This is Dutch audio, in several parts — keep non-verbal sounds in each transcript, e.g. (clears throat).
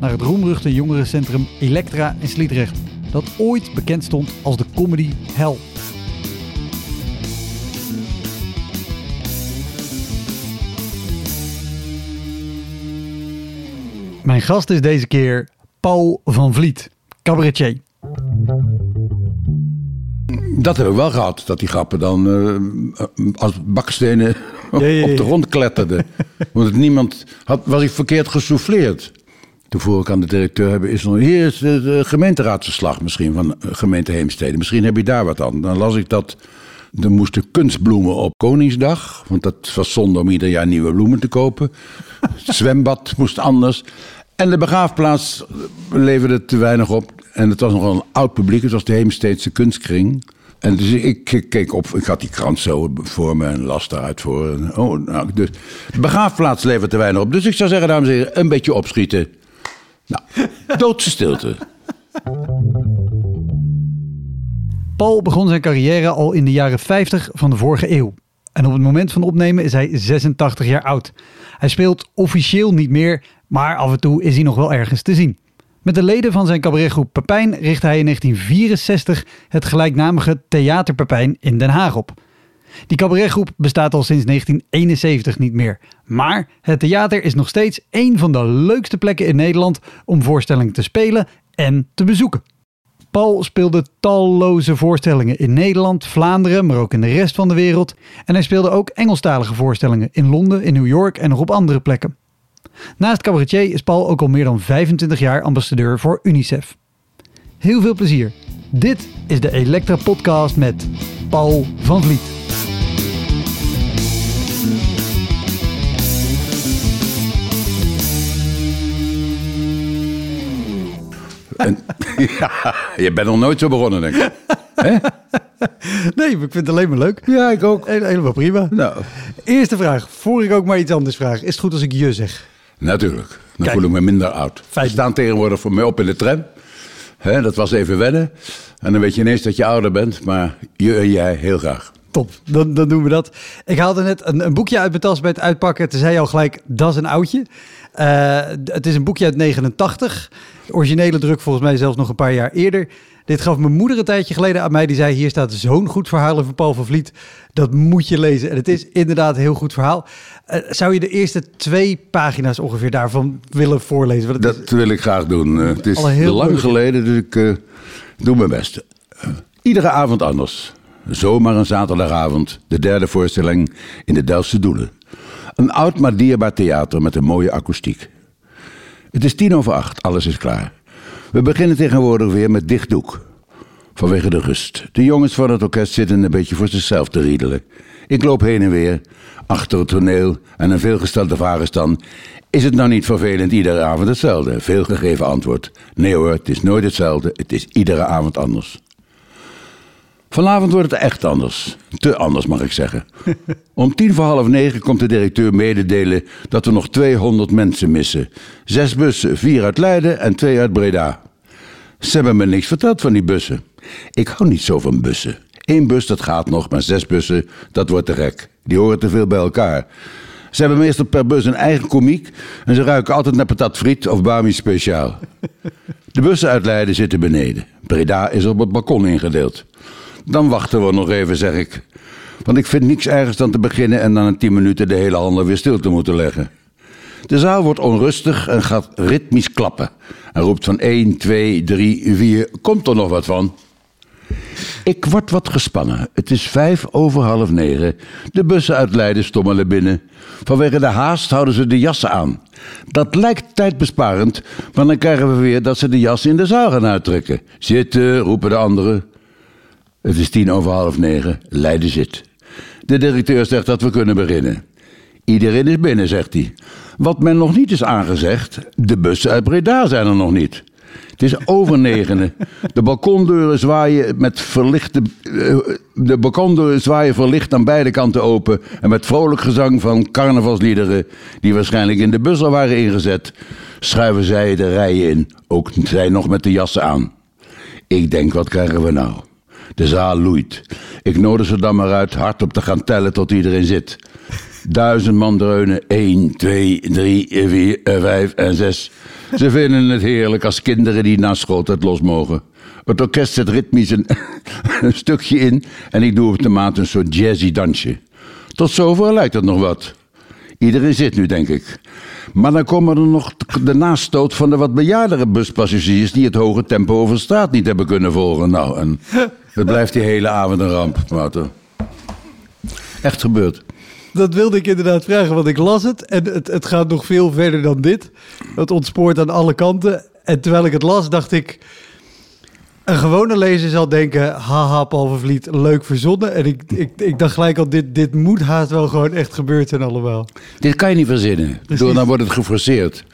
naar het roemruchte jongerencentrum Elektra in Sliedrecht, dat ooit bekend stond als de comedy hell. Mijn gast is deze keer Paul van Vliet, cabaretier. Dat hebben we wel gehad, dat die grappen dan eh, als bakstenen Ja, ja, ja. (laughs) op de grond kletterden. (laughs) Want niemand had, was ik verkeerd gesouffleerd. Ik aan de directeur, hebben, is nog, hier is de, de gemeenteraadsverslag misschien van eh, gemeente Heemstede. Misschien heb je daar wat aan. Dan las ik dat er moesten kunstbloemen op Koningsdag. Want dat was zonde om ieder jaar nieuwe bloemen te kopen. Het (laughs) zwembad moest anders. En de begraafplaats leverde te weinig op. En het was nogal een oud publiek. Het was de Heemsteedse kunstkring. En dus ik keek op, ik had die krant zo voor me en las daaruit voor. Oh, nou, dus de begraafplaats levert te weinig op. Dus ik zou zeggen, dames en heren, een beetje opschieten. Nou, doodse stilte. Paul begon zijn carrière al in de jaren 50 van de vorige eeuw. En op het moment van opnemen is hij 86 jaar oud. Hij speelt officieel niet meer, maar af en toe is hij nog wel ergens te zien. Met de leden van zijn cabaretgroep Pepijn richtte hij in 1964 het gelijknamige Theater Pepijn in Den Haag op. Die cabaretgroep bestaat al sinds 1971 niet meer. Maar het theater is nog steeds een van de leukste plekken in Nederland om voorstellingen te spelen en te bezoeken. Paul speelde talloze voorstellingen in Nederland, Vlaanderen, maar ook in de rest van de wereld. En hij speelde ook Engelstalige voorstellingen in Londen, in New York en nog op andere plekken. Naast cabaretier is Paul ook al meer dan 25 jaar ambassadeur voor UNICEF. Heel veel plezier. Dit is de Elektra Podcast met Paul van Vliet. En, (laughs) ja, je bent nog nooit zo begonnen, denk ik. (laughs) Nee, ik vind het alleen maar leuk. Ja, ik ook. Helemaal prima. Nou, Eerste vraag, voor ik ook maar iets anders vraag. Is het goed als ik je zeg? natuurlijk. Dan Kijk. voel ik me minder oud. Fijn. Ze staan tegenwoordig voor mij op in de tram. Dat was even wennen. En dan weet je ineens dat je ouder bent. Maar je jij heel graag. Top, dan, dan doen we dat. Ik haalde net een, een boekje uit mijn tas bij het uitpakken. Toen zei al gelijk, dat is een oudje. Eh, het is een boekje uit 89. De originele druk volgens mij zelfs nog een paar jaar eerder. Dit gaf mijn moeder een tijdje geleden aan mij. Die zei, hier staat zo'n goed verhaal over Paul van Vliet. Dat moet je lezen. En het is inderdaad een heel goed verhaal. Eh, zou je de eerste twee pagina's ongeveer daarvan willen voorlezen? Want het is- Dat wil ik graag doen. Eh, het is Al heel lang moeilijk. geleden, dus ik eh, doe mijn best. Iedere avond anders. Zomaar een zaterdagavond. De derde voorstelling in de Delftse Doelen. Een oud maar dierbaar theater met een mooie akoestiek. Het is tien over acht, alles is klaar. We beginnen tegenwoordig weer met dicht doek. Vanwege de rust. De jongens van het orkest zitten een beetje voor zichzelf te riedelen. Ik loop heen en weer, achter het toneel en een veelgestelde vraag is dan... Is het nou niet vervelend iedere avond hetzelfde? Veelgegeven antwoord. Nee hoor, het is nooit hetzelfde, het is iedere avond anders. Vanavond wordt het echt anders. Te anders mag ik zeggen. (laughs) Om tien voor half negen komt de directeur mededelen dat we nog 200 mensen missen. Zes bussen, vier uit Leiden en twee uit Breda. Ze hebben me niks verteld van die bussen. Ik hou niet zo van bussen. Eén bus, dat gaat nog, maar zes bussen, dat wordt te gek. Die horen te veel bij elkaar. Ze hebben meestal per bus een eigen komiek en ze ruiken altijd naar patat friet of Bami speciaal. (laughs) De bussen uit Leiden zitten beneden. Breda is op het balkon ingedeeld. Dan wachten we nog even, zeg ik. Want ik vind niks ergers dan te beginnen en dan in tien minuten de hele handel weer stil te moeten leggen. De zaal wordt onrustig en gaat ritmisch klappen. En roept van 1, 2, 3, 4, komt er nog wat van? Ik word wat gespannen. Het is vijf over half negen. De bussen uit Leiden stommelen binnen. Vanwege de haast houden ze de jassen aan. Dat lijkt tijdbesparend, maar dan krijgen we weer dat ze de jas in de zaal gaan uittrekken. Zitten, roepen de anderen. Het is tien over half negen. Leiden zit. De directeur zegt dat we kunnen beginnen. Iedereen is binnen, zegt hij. Wat men nog niet is aangezegd, de bussen uit Breda zijn er nog niet. Het is over (laughs) negenen. De balkondeuren zwaaien met verlichte. eh, De balkondeuren zwaaien verlicht aan beide kanten open. En met vrolijk gezang van carnavalsliederen. die waarschijnlijk in de bus al waren ingezet. schuiven zij de rijen in. Ook zij nog met de jassen aan. Ik denk, wat krijgen we nou? De zaal loeit. Ik nodig ze dan maar uit hardop te gaan tellen tot iedereen zit. Duizend man dreunen. 1, 2, 3, 4, 5 en 6. Ze vinden het heerlijk als kinderen die na schooltijd los mogen. Het orkest zet ritmisch een, (laughs) een stukje in en ik doe op de maat een soort jazzy dansje. Tot zover lijkt het nog wat. Iedereen zit nu, denk ik. Maar dan komen er nog de nastoot van de wat bejaardere buspassagiers... die het hoge tempo over straat niet hebben kunnen volgen. Nou, en het blijft die hele avond een ramp, Wouter. Echt gebeurd. Dat wilde ik inderdaad vragen, want ik las het en het, het gaat nog veel verder dan dit. Het ontspoort aan alle kanten. En terwijl ik het las, dacht ik... Een gewone lezer zal denken, haha, Paul van Vliet, leuk verzonnen. En ik, ik, ik dacht gelijk al, dit, dit moet haast wel gewoon echt gebeurd zijn allemaal. Dit kan je niet verzinnen. Door, dan wordt het geforceerd.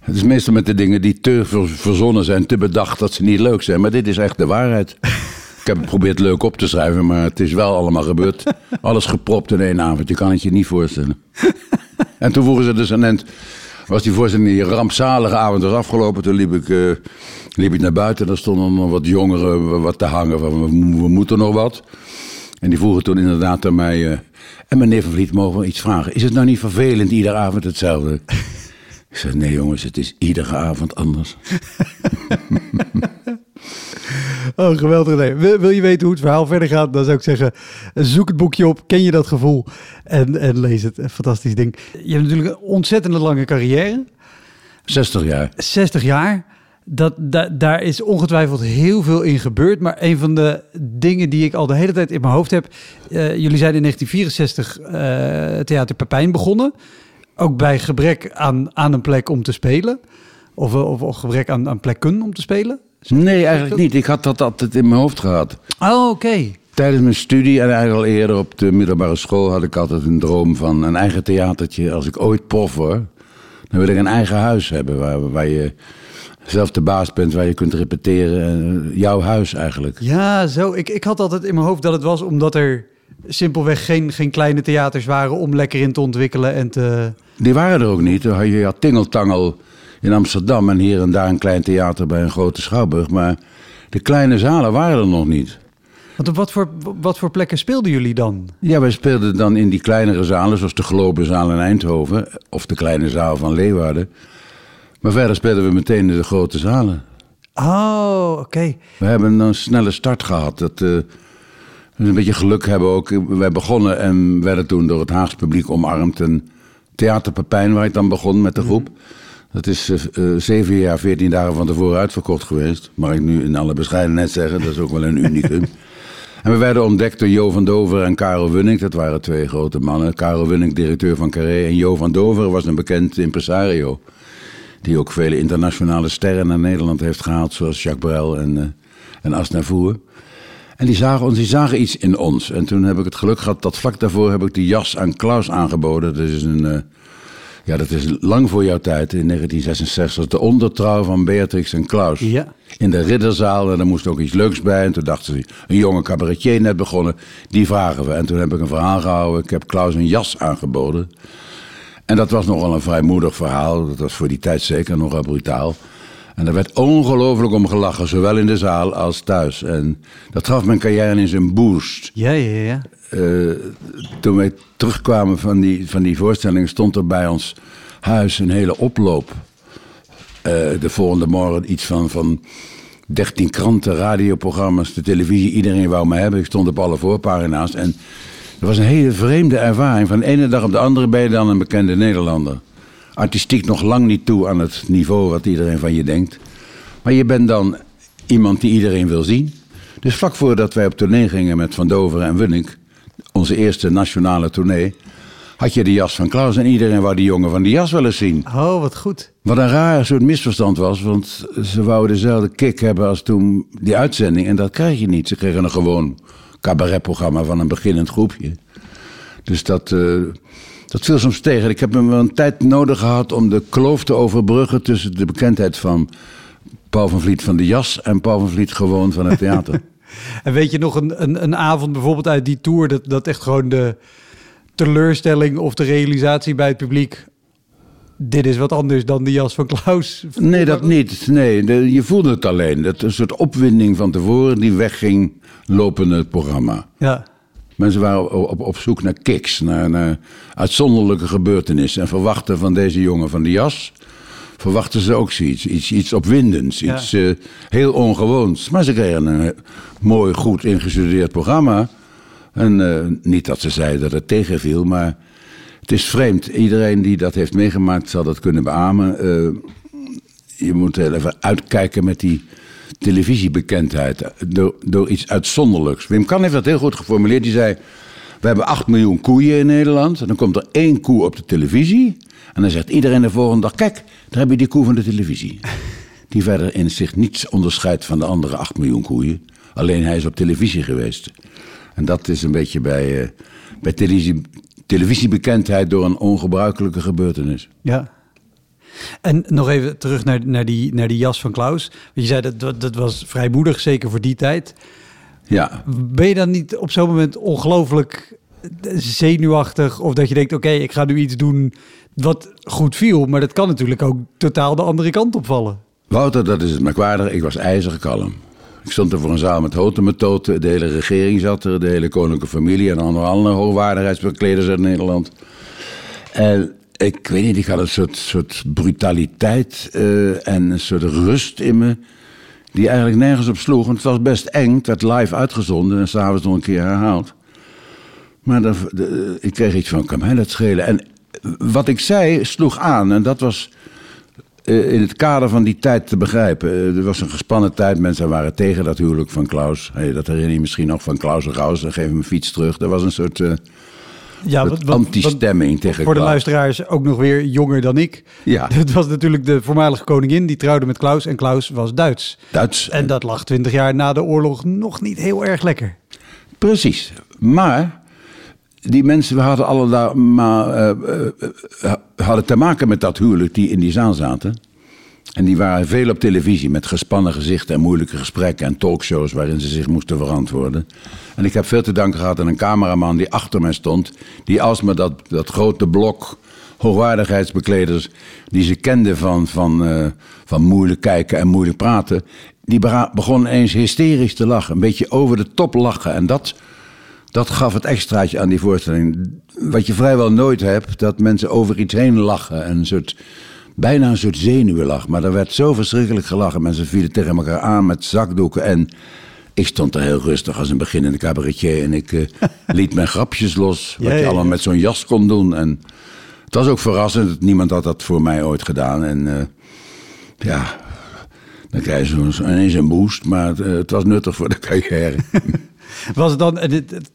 Het is meestal met de dingen die te ver- verzonnen zijn, te bedacht dat ze niet leuk zijn. Maar dit is echt de waarheid. Ik heb geprobeerd leuk op te schrijven, maar het is wel allemaal gebeurd. (laughs) Alles gepropt in één avond. Je kan het je niet voorstellen. En toen vroegen ze dus aan end, was die voorstelling die rampzalige avond was afgelopen. Toen liep ik, eh, liep ik naar buiten. Daar stonden nog wat jongeren wat te hangen van we moeten nog wat. En die vroegen toen inderdaad aan mij... eh, en meneer Van Vliet, mogen we iets vragen? Is het nou niet vervelend iedere avond hetzelfde? (laughs) Ik zei, nee jongens, het is iedere avond anders. (laughs) Oh, geweldig. Nee. Wil, wil je weten hoe het verhaal verder gaat? Dan zou ik zeggen, zoek het boekje op, ken je dat gevoel en, en lees het. Een fantastisch ding. Je hebt natuurlijk een ontzettend lange carrière. 60 jaar. 60 jaar. Dat, da- daar is ongetwijfeld heel veel in gebeurd. Maar een van de dingen die ik al de hele tijd in mijn hoofd heb. eh, jullie zijn in 1964 eh, Theater Pepijn begonnen. Ook bij gebrek aan, aan een plek om te spelen. Of, of, of gebrek aan, aan plekken om te spelen. Nee, eigenlijk niet. Ik had dat altijd in mijn hoofd gehad. Oh, oké. Tijdens mijn studie en eigenlijk al eerder op de middelbare school had ik altijd een droom van een eigen theatertje. Als ik ooit prof word, dan wil ik een eigen huis hebben waar, waar je zelf de baas bent, waar je kunt repeteren. Eh, Jouw huis eigenlijk. Ja, zo. Ik, ik had altijd in mijn hoofd dat het was omdat er simpelweg geen, geen kleine theaters waren om lekker in te ontwikkelen en te... Die waren er ook niet. Je had Tingeltangel in Amsterdam en hier en daar een klein theater bij een grote schouwburg. Maar de kleine zalen waren er nog niet. Want op wat voor, wat voor plekken speelden jullie dan? Ja, wij speelden dan in die kleinere zalen, zoals de Globenzaal in Eindhoven of de kleine zaal van Leeuwarden. Maar verder speelden we meteen in de grote zalen. Oh, oké. We hebben een snelle start gehad. Dat, eh, we een beetje geluk hebben ook. Wij begonnen en werden toen door het Haagse publiek omarmd. En Theater Pepijn, waar ik dan begon met de groep. Dat is eh, eh, zeven jaar, veertien dagen van tevoren uitverkocht geweest. Mag ik nu in alle bescheidenheid zeggen. Dat is ook wel een unicum. (laughs) En we werden ontdekt door Jo van Dover en Karel Wunning. Dat waren twee grote mannen. Karel Wunning, directeur van Carré. En Jo van Dover was een bekend impresario. Die ook vele internationale sterren naar Nederland heeft gehaald. Zoals Jacques Brel en, eh en Asnavoer. En die zagen, ons, die zagen iets in ons. En toen heb ik het geluk gehad dat vlak daarvoor heb ik die jas aan Klaus aangeboden. Dat is een... ja, dat is lang voor jouw tijd, in 1966. De ondertrouw van Beatrix en Klaus. Ja. In de ridderzaal, en er moest ook iets leuks bij. En toen dachten ze, een jonge cabaretier net begonnen, die vragen we. En toen heb ik een verhaal gehouden. Ik heb Klaus een jas aangeboden. En dat was nogal een vrijmoedig verhaal. Dat was voor die tijd zeker nogal brutaal. En daar werd ongelooflijk om gelachen, zowel in de zaal als thuis. En dat gaf mijn carrière in zijn boost. Ja, ja, ja. Eh, toen wij terugkwamen van die, van die voorstelling, stond er bij ons huis een hele oploop. Eh, de volgende morgen iets van, van 13 kranten, radioprogramma's, de televisie. Iedereen wou me hebben. Ik stond op alle voorpagina's. En het was een hele vreemde ervaring. Van de ene dag op de andere ben je dan een bekende Nederlander. Artistiek nog lang niet toe aan het niveau wat iedereen van je denkt. Maar je bent dan iemand die iedereen wil zien. Dus vlak voordat wij op tournee gingen met Van Doveren en Wunnik, onze eerste nationale tournee, had je de jas van Klaus en iedereen wou die jongen van die jas wel eens zien. Oh, wat goed. Wat een raar soort misverstand was, want ze wouden dezelfde kick hebben als toen die uitzending. En dat krijg je niet. Ze kregen een gewoon cabaretprogramma van een beginnend groepje. Dus dat, uh, dat viel soms tegen. Ik heb wel een tijd nodig gehad om de kloof te overbruggen tussen de bekendheid van Paul van Vliet van de jas en Paul van Vliet gewoon van het theater. (laughs) en weet je nog een, een, een avond bijvoorbeeld uit die tour dat, dat echt gewoon de teleurstelling of de realisatie bij het publiek dit is wat anders dan de jas van Klaus. Nee, dat niet. Nee, je voelde het alleen. Dat een soort opwinding van tevoren die wegging lopende het programma. Ja. Mensen waren op, op, zoek naar kicks, naar, naar uitzonderlijke gebeurtenissen. En verwachten van deze jongen van de jas, verwachten ze ook zoiets. Iets, iets opwindends, iets uh, heel ongewoons. Maar ze kregen een mooi, goed ingestudeerd programma. En uh, niet dat ze zeiden dat het tegenviel, maar het is vreemd. Iedereen die dat heeft meegemaakt zal dat kunnen beamen. Uh, je moet heel even uitkijken met die televisiebekendheid. Door, door iets uitzonderlijks. Wim Kan heeft dat heel goed geformuleerd. Die zei: We hebben 8 miljoen koeien in Nederland. En dan komt er één koe op de televisie. En dan zegt iedereen de volgende dag: Kijk, daar heb je die koe van de televisie. (laughs) Die verder in zich niets onderscheidt van de andere 8 miljoen koeien. Alleen hij is op televisie geweest. En dat is een beetje bij, uh, bij televisie, televisiebekendheid door een ongebruikelijke gebeurtenis. Ja. En nog even terug naar, naar, die, naar die jas van Klaus. Je zei dat, dat, dat was vrijmoedig, zeker voor die tijd. Ja. Ben je dan niet op zo'n moment ongelooflijk zenuwachtig? Of dat je denkt, oké, ik ga nu iets doen wat goed viel. Maar dat kan natuurlijk ook totaal de andere kant opvallen. Wouter, dat is het merkwaardig. Ik was ijzig kalm. Ik stond er voor een zaal met houten metoten. De hele regering zat er, de hele koninklijke familie en andere, andere hoogwaardigheidsbekleders uit Nederland. En ik weet niet, ik had een soort, soort brutaliteit uh, en een soort rust in me. Die eigenlijk nergens op sloeg. Want het was best eng. Het werd live uitgezonden en s'avonds nog een keer herhaald. Maar ik kreeg iets van, kan mij dat schelen. En wat ik zei sloeg aan. En dat was uh, in het kader van die tijd te begrijpen. Uh, er was een gespannen tijd. Mensen waren tegen dat huwelijk van Klaus. Hey, dat herinner je misschien nog van Klaus en Gauws. Dan geef hem een fiets terug. Er was een soort... Uh, ja, wat, anti-stemming tegen Voor de luisteraars ook nog weer jonger dan ik. Ja. (laughs) Het was natuurlijk de voormalige koningin die trouwde met Klaus. En Klaus was Duits. Duits. En dat lag twintig jaar na de oorlog nog niet heel erg lekker. Precies. Maar die mensen hadden allemaal uh, uh, hadden te maken met dat huwelijk die in die zaal zaten. En die waren veel op televisie met gespannen gezichten en moeilijke gesprekken en talkshows waarin ze zich moesten verantwoorden. En ik heb veel te danken gehad aan een cameraman die achter mij stond, die alsmaar dat, dat grote blok hoogwaardigheidsbekleders die ze kenden van, van, uh, van moeilijk kijken en moeilijk praten, die begon eens hysterisch te lachen, een beetje over de top lachen. En dat, dat gaf het extraatje aan die voorstelling. Wat je vrijwel nooit hebt, dat mensen over iets heen lachen en een soort bijna een soort zenuwenlach. Maar er werd zo verschrikkelijk gelachen. Mensen vielen tegen elkaar aan met zakdoeken. En ik stond er heel rustig als een beginnende cabaretier. En ik uh, (laughs) liet mijn grapjes los. Wat ja, je allemaal met zo'n jas kon doen. En het was ook verrassend. Niemand had dat voor mij ooit gedaan. En uh, ja, dan krijg je zo ineens een boost. Maar het, uh, het was nuttig voor de carrière. (laughs) Was het dan, het, het,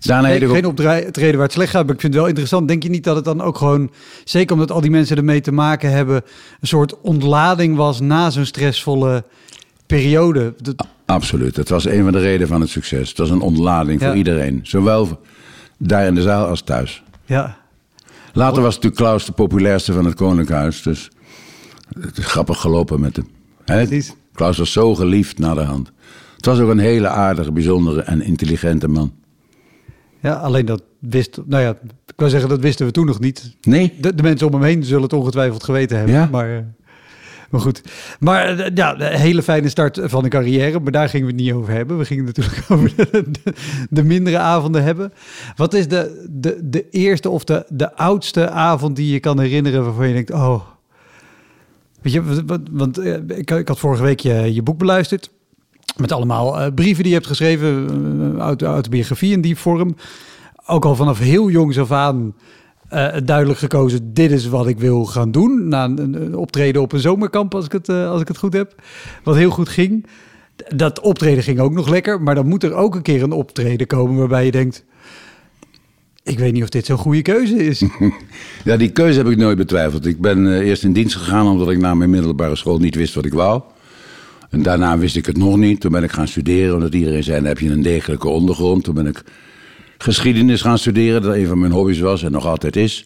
Daarna geen, optreden waar het slecht gaat, maar ik vind het wel interessant. Denk je niet dat het dan ook gewoon, zeker omdat al die mensen ermee te maken hebben, een soort ontlading was na zo'n stressvolle periode? Dat... Absoluut, het was een van de redenen van het succes. Het was een ontlading ja. voor iedereen, zowel daar in de zaal als thuis. Ja. Later was natuurlijk Klaus de populairste van het Koninkhuis, dus het is grappig gelopen met hem. Hè? Klaus was zo geliefd naar de hand. Het was ook een hele aardige, bijzondere en intelligente man. Ja, alleen dat wist, nou ja, ik wil zeggen, dat wisten we toen nog niet. Nee. De, de mensen om hem heen zullen het ongetwijfeld geweten hebben. Ja? Maar, uh, maar goed. Maar uh, ja, een hele fijne start van de carrière. Maar daar gingen we het niet over hebben. We gingen natuurlijk (laughs) over de, de, de mindere avonden hebben. Wat is de, de, de eerste of de, de oudste avond die je kan herinneren waarvan je denkt, oh... Weet je, want, want uh, ik, ik had vorige week je, je boek beluisterd. Met allemaal uh, brieven die je hebt geschreven, uh, uit in die vorm. Ook al vanaf heel jongs af aan uh, duidelijk gekozen, dit is wat ik wil gaan doen. Na een, optreden op een zomerkamp, als ik het, als ik het goed heb. Wat heel goed ging. Dat optreden ging ook nog lekker, maar dan moet er ook een keer een optreden komen waarbij je denkt... Ik weet niet of dit zo'n goede keuze is. (laughs) Ja, die keuze heb ik nooit betwijfeld. Ik ben eh, eerst in dienst gegaan omdat ik na mijn middelbare school niet wist wat ik wou. En daarna wist ik het nog niet. Toen ben ik gaan studeren, omdat iedereen zei, dan heb je een degelijke ondergrond. Toen ben ik geschiedenis gaan studeren, dat een van mijn hobby's was en nog altijd is.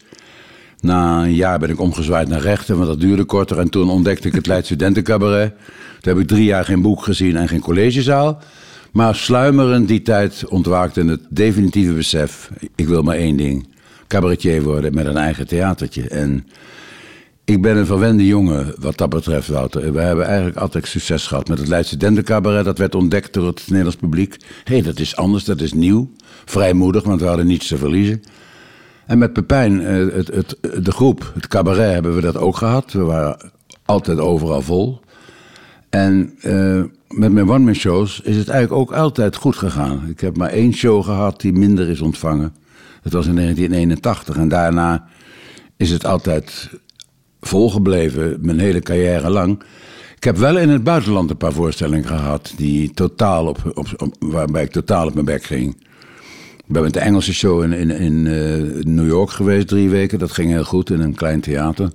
Na een jaar ben ik omgezwaaid naar rechten, want dat duurde korter. En toen ontdekte ik het Leid Studentencabaret. Toen heb ik drie jaar geen boek gezien en geen collegezaal. Maar sluimerend die tijd ontwaakte het definitieve besef... ik wil maar één ding, cabaretier worden met een eigen theatertje. En ik ben een verwende jongen wat dat betreft, Wouter. We hebben eigenlijk altijd succes gehad met het Leidse Studentencabaret. Dat werd ontdekt door het Nederlands publiek. Hé, hey, dat is anders, dat is nieuw. Vrijmoedig, want we hadden niets te verliezen. En met Pepijn, eh, het, het, de groep, het cabaret, hebben we dat ook gehad. We waren altijd overal vol. En uh, met mijn one-man shows is het eigenlijk ook altijd goed gegaan. Ik heb maar één show gehad die minder is ontvangen. Dat was in 1981. En daarna is het altijd volgebleven, mijn hele carrière lang. Ik heb wel in het buitenland een paar voorstellingen gehad die totaal op, op, waarbij ik totaal op mijn bek ging. Ik ben met de Engelse show in, in, in uh, New York geweest drie weken. Dat ging heel goed in een klein theater.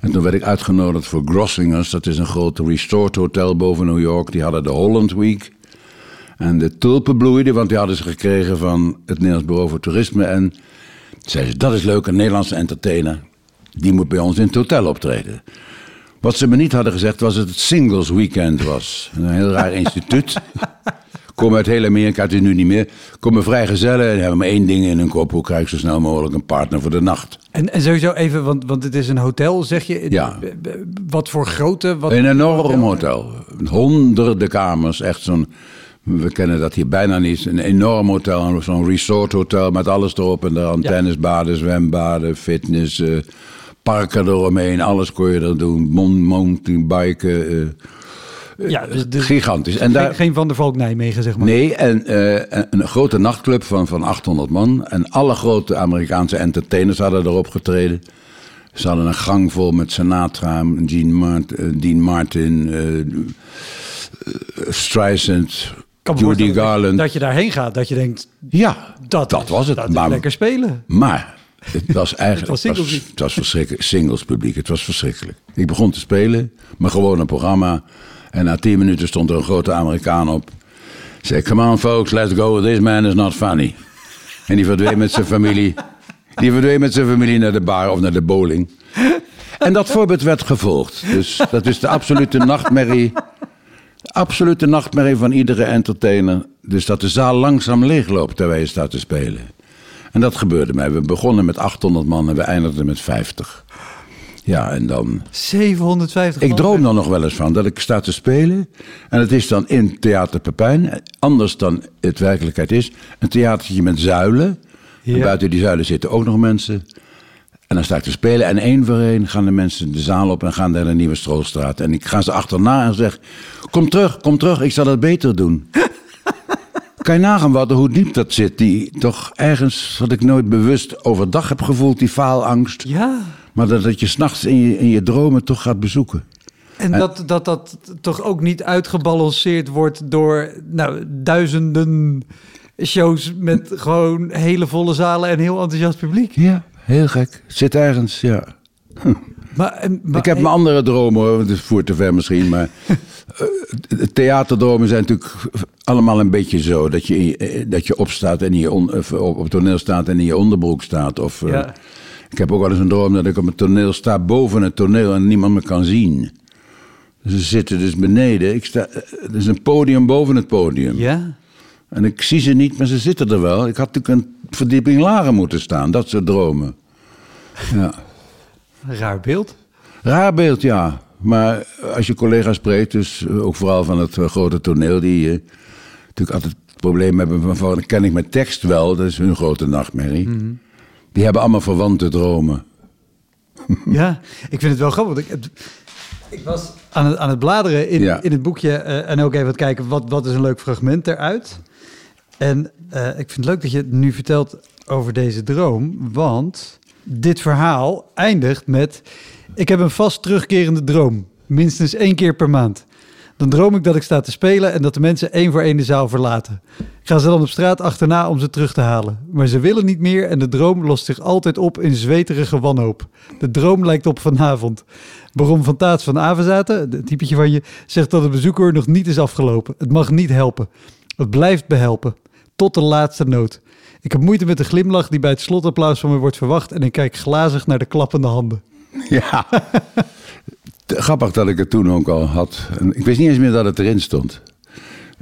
En toen werd ik uitgenodigd voor Grossingers. Dat is een groot restored hotel boven New York. Die hadden de Holland Week. En de tulpen bloeiden, want die hadden ze gekregen van het Nederlands Bureau voor Toerisme. En zeiden ze, dat is leuk, een Nederlandse entertainer. Die moet bij ons in het hotel optreden. Wat ze me niet hadden gezegd was dat het Singles Weekend was. Een heel raar (laughs) instituut. Komen uit heel Amerika, het is nu niet meer. Komen vrijgezellen en hebben maar één ding in hun kop. Hoe krijg ik zo snel mogelijk een partner voor de nacht? En, en sowieso even, want, want het is een hotel, zeg je? Ja. Wat voor grootte? Wat een enorm hotel. Honderden kamers, echt zo'n... We kennen dat hier bijna niet. Een enorm hotel, zo'n resort hotel met alles erop en eraan. Ja. Tennisbaden, zwembaden, fitness, uh, parken eromheen. Alles kon je er doen. Mountainbiken... Uh, ja, dus, dus gigantisch. En daar, geen Van der Valk Nijmegen, zeg maar. Nee, en uh, een grote nachtclub van, van 800 man. En alle grote Amerikaanse entertainers hadden erop getreden. Ze hadden een gang vol met Sinatra, Dean Martin, Dean Martin Streisand, Judy Garland. Dat je daarheen gaat, dat je denkt... Ja, dat, dat was het. Dat maar, lekker spelen. Maar het was eigenlijk... het was, het was verschrikkelijk. Singles publiek, het was verschrikkelijk. Ik begon te spelen, mijn gewone programma... En na tien minuten stond er een grote Amerikaan op. Zei, come on folks, let's go. This man is not funny. En die verdween met zijn familie. Die verdween met zijn familie naar de bar of naar de bowling. En dat voorbeeld werd gevolgd. Dus dat is de absolute nachtmerrie. Absolute nachtmerrie van iedere entertainer. Dus dat de zaal langzaam leegloopt terwijl je staat te spelen. En dat gebeurde mij. We begonnen met 800 man en we eindigden met 50. Ja, en dan... 750 Ik droom er nog wel eens van dat ik sta te spelen. En het is dan in Theater Pepijn. Anders dan het werkelijkheid is. Een theatertje met zuilen. Ja. En buiten die zuilen zitten ook nog mensen. En dan sta ik te spelen. En één voor één gaan de mensen de zaal op en gaan naar de Nieuwe Stroolstraat. En ik ga ze achterna en zeg... Kom terug, kom terug, ik zal het beter doen. Kan je nagaan wat, hoe diep dat zit? Die toch ergens, wat ik nooit bewust overdag heb gevoeld, die faalangst. Ja. Maar dat, dat je s'nachts in je, in je dromen toch gaat bezoeken. En, en dat, dat dat toch ook niet uitgebalanceerd wordt door nou, duizenden shows met gewoon hele volle zalen en heel enthousiast publiek. Ja, heel gek. Zit ergens, ja. Hm. Maar, maar, ik heb mijn andere dromen hoor, het is voor te ver misschien, maar (laughs) uh, theaterdromen zijn natuurlijk allemaal een beetje zo. Dat je, dat je opstaat en in je on, op, op toneel staat en in je onderbroek staat. Of, uh, ja. Ik heb ook wel eens een droom dat ik op het toneel sta boven het toneel en niemand me kan zien. Ze zitten dus beneden. Ik sta, er is een podium boven het podium. Ja. En ik zie ze niet, maar ze zitten er wel. Ik had natuurlijk een verdieping lager moeten staan. Dat soort dromen. Ja. Raar beeld. Raar beeld, ja. Maar als je collega's spreekt, dus ook vooral van het grote toneel, die uh, natuurlijk altijd het probleem hebben van, van ken ik mijn tekst wel, dat is hun grote nachtmerrie. Mm -hmm. Die hebben allemaal verwante dromen. (laughs) Ja, ik vind het wel grappig. Ik, ik was aan het, aan het bladeren in, ja. in het boekje uh, en ook even kijken wat, wat is een leuk fragment eruit. En uh, ik vind het leuk dat je het nu vertelt over deze droom, want dit verhaal eindigt met: Ik heb een vast terugkerende droom, minstens één keer per maand. Dan droom ik dat ik sta te spelen en dat de mensen één voor één de zaal verlaten. Ik ga ze dan op straat achterna om ze terug te halen. Maar ze willen niet meer en de droom lost zich altijd op in zweterige wanhoop. De droom lijkt op vanavond. Baron van Taats van Avenzaten, het typetje van je, zegt dat het bezoeker nog niet is afgelopen. Het mag niet helpen. Het blijft behelpen. Tot de laatste noot. Ik heb moeite met de glimlach die bij het slotapplaus van me wordt verwacht en ik kijk glazig naar de klappende handen. Ja. Grappig dat ik het toen ook al had. Ik wist niet eens meer dat het erin stond.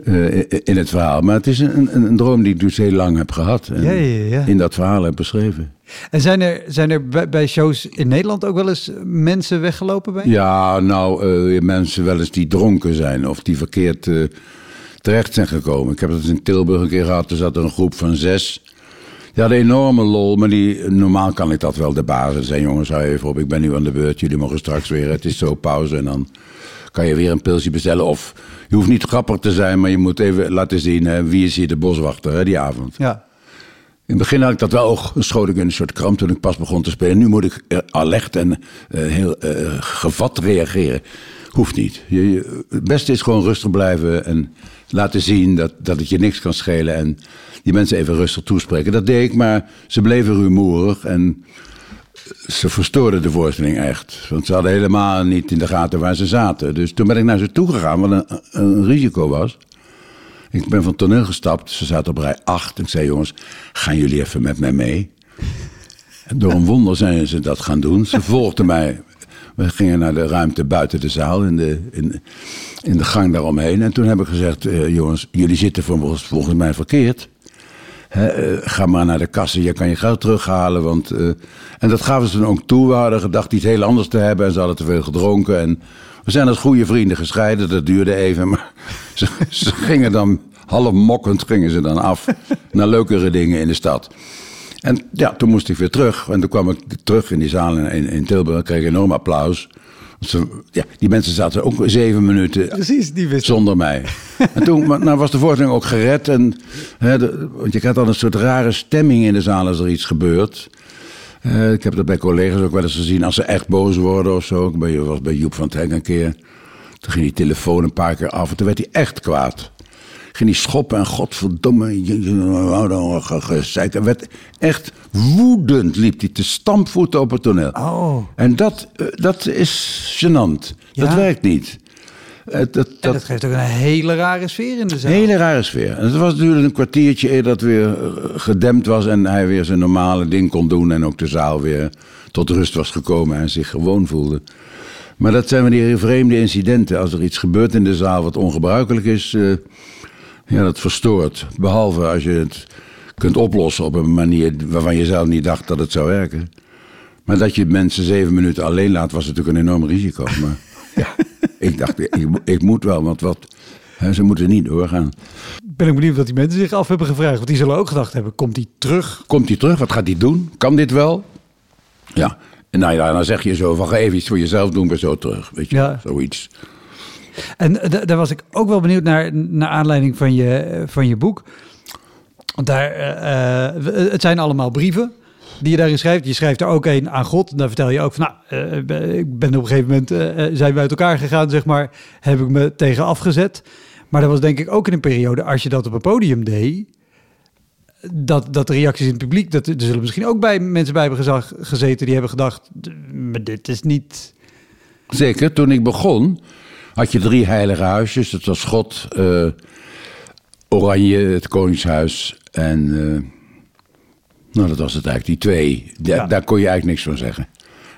eh, in het verhaal. Maar het is een, een, een droom die ik dus heel lang heb gehad. En Ja, ja, ja. in dat verhaal heb beschreven. En zijn er, zijn er bij, bij shows in Nederland ook wel eens mensen weggelopen bij? Ja, nou, eh, mensen wel eens die dronken zijn of die verkeerd eh, terecht zijn gekomen. Ik heb dat in Tilburg een keer gehad. Er zat een groep van zes. Die hadden enorme lol, maar die, normaal kan ik dat wel de basis zijn. Jongens, hou even op, ik ben nu aan de beurt. Jullie mogen straks weer, het is zo pauze. En dan kan je weer een pilsje bestellen. Of je hoeft niet grappig te zijn, maar je moet even laten zien hè, wie is hier de boswachter hè, die avond. Ja. In het begin had ik dat wel ook, schoot ik in een soort kramp toen ik pas begon te spelen. Nu moet ik eh, alert en eh, heel eh, gevat reageren. Hoeft niet. Je, het beste is gewoon rustig blijven en laten zien dat, dat het je niks kan schelen. En die mensen even rustig toespreken. Dat deed ik, maar ze bleven rumoerig en ze verstoorden de voorstelling echt. Want ze hadden helemaal niet in de gaten waar ze zaten. Dus toen ben ik naar ze toe gegaan, wat een, risico was. Ik ben van toneel gestapt. Ze zaten op rij 8. Ik zei, jongens, gaan jullie even met mij mee? En door een wonder zijn ze dat gaan doen. Ze volgden mij. We gingen naar de ruimte buiten de zaal, in de, in, in de gang daaromheen. En toen heb ik gezegd, eh, jongens, jullie zitten volgens, volgens mij verkeerd. Hè, eh, ga maar naar de kassen, je kan je geld terughalen. Want, eh, en dat gaven ze dan ook toe. We hadden gedacht iets heel anders te hebben en ze hadden te veel gedronken. En we zijn als goede vrienden gescheiden, dat duurde even. Maar (laughs) ze, ze gingen dan, half mokkend gingen ze dan af naar leukere dingen in de stad. En ja, toen moest ik weer terug. En toen kwam ik terug in die zaal in, in, Tilburg. kreeg ik enorm applaus. Ja, die mensen zaten ook zeven minuten Precies, die zonder mij. En toen nou was de voorstelling ook gered. En, hè, de- want je krijgt dan een soort rare stemming in de zaal als er iets gebeurt. Eh, ik heb dat bij collega's ook wel eens gezien. Als ze echt boos worden of zo. Ik ben- was bij Joep van het Hek een keer. Toen ging die telefoon een paar keer af. En toen werd hij echt kwaad. Ging hij schoppen en godverdomme. je- je- dan ge- gezeik. Hij werd echt woedend. Liep hij te stampvoeten op het toneel. Oh. En dat, eh, dat is gênant. Dat werkt niet. Eh, dat, En dat, dat geeft ook een hele rare sfeer in de zaal. een hele rare sfeer. En het was natuurlijk een kwartiertje eer dat weer eh, gedempt was en hij weer zijn normale ding kon doen en ook de zaal weer tot rust was gekomen en zich gewoon voelde. Maar dat zijn wanneer vreemde incidenten. Als er iets gebeurt in de zaal wat ongebruikelijk is, ja, dat verstoort. Behalve als je het kunt oplossen op een manier waarvan je zelf niet dacht dat het zou werken. Maar dat je mensen zeven minuten alleen laat, was natuurlijk een enorm risico. Maar (laughs) ja, ik dacht, ik, ik moet wel, want wat, hè, ze moeten niet doorgaan. Ben ik benieuwd wat die mensen zich af hebben gevraagd. Want die zullen ook gedacht hebben, komt die terug? Komt hij terug? Wat gaat hij doen? Kan dit wel? Ja. En nou ja, dan zeg je zo van ga even iets voor jezelf doen, ben zo terug. Weet je, Ja. zoiets. En eh, da- daar was ik ook wel benieuwd naar, naar aanleiding van je, eh, van je boek. Want daar, eh, het zijn allemaal brieven die je daarin schrijft. Je schrijft er ook een aan God. Daar vertel je ook van, nou, ik ben op een gegeven moment, eh, zijn we uit elkaar gegaan, zeg maar. Heb ik me tegen afgezet. Maar dat was denk ik ook in een periode, als je dat op een podium deed... Dat, dat de reacties in het publiek, dat, er zullen misschien ook bij mensen bij hebben gezag, gezeten die hebben gedacht, dit is niet... Zeker, toen ik begon had je drie heilige huisjes. Dat was God, eh, Oranje, het Koningshuis en... eh, nou, dat was het eigenlijk, die twee. Da- Ja. Daar kon je eigenlijk niks van zeggen.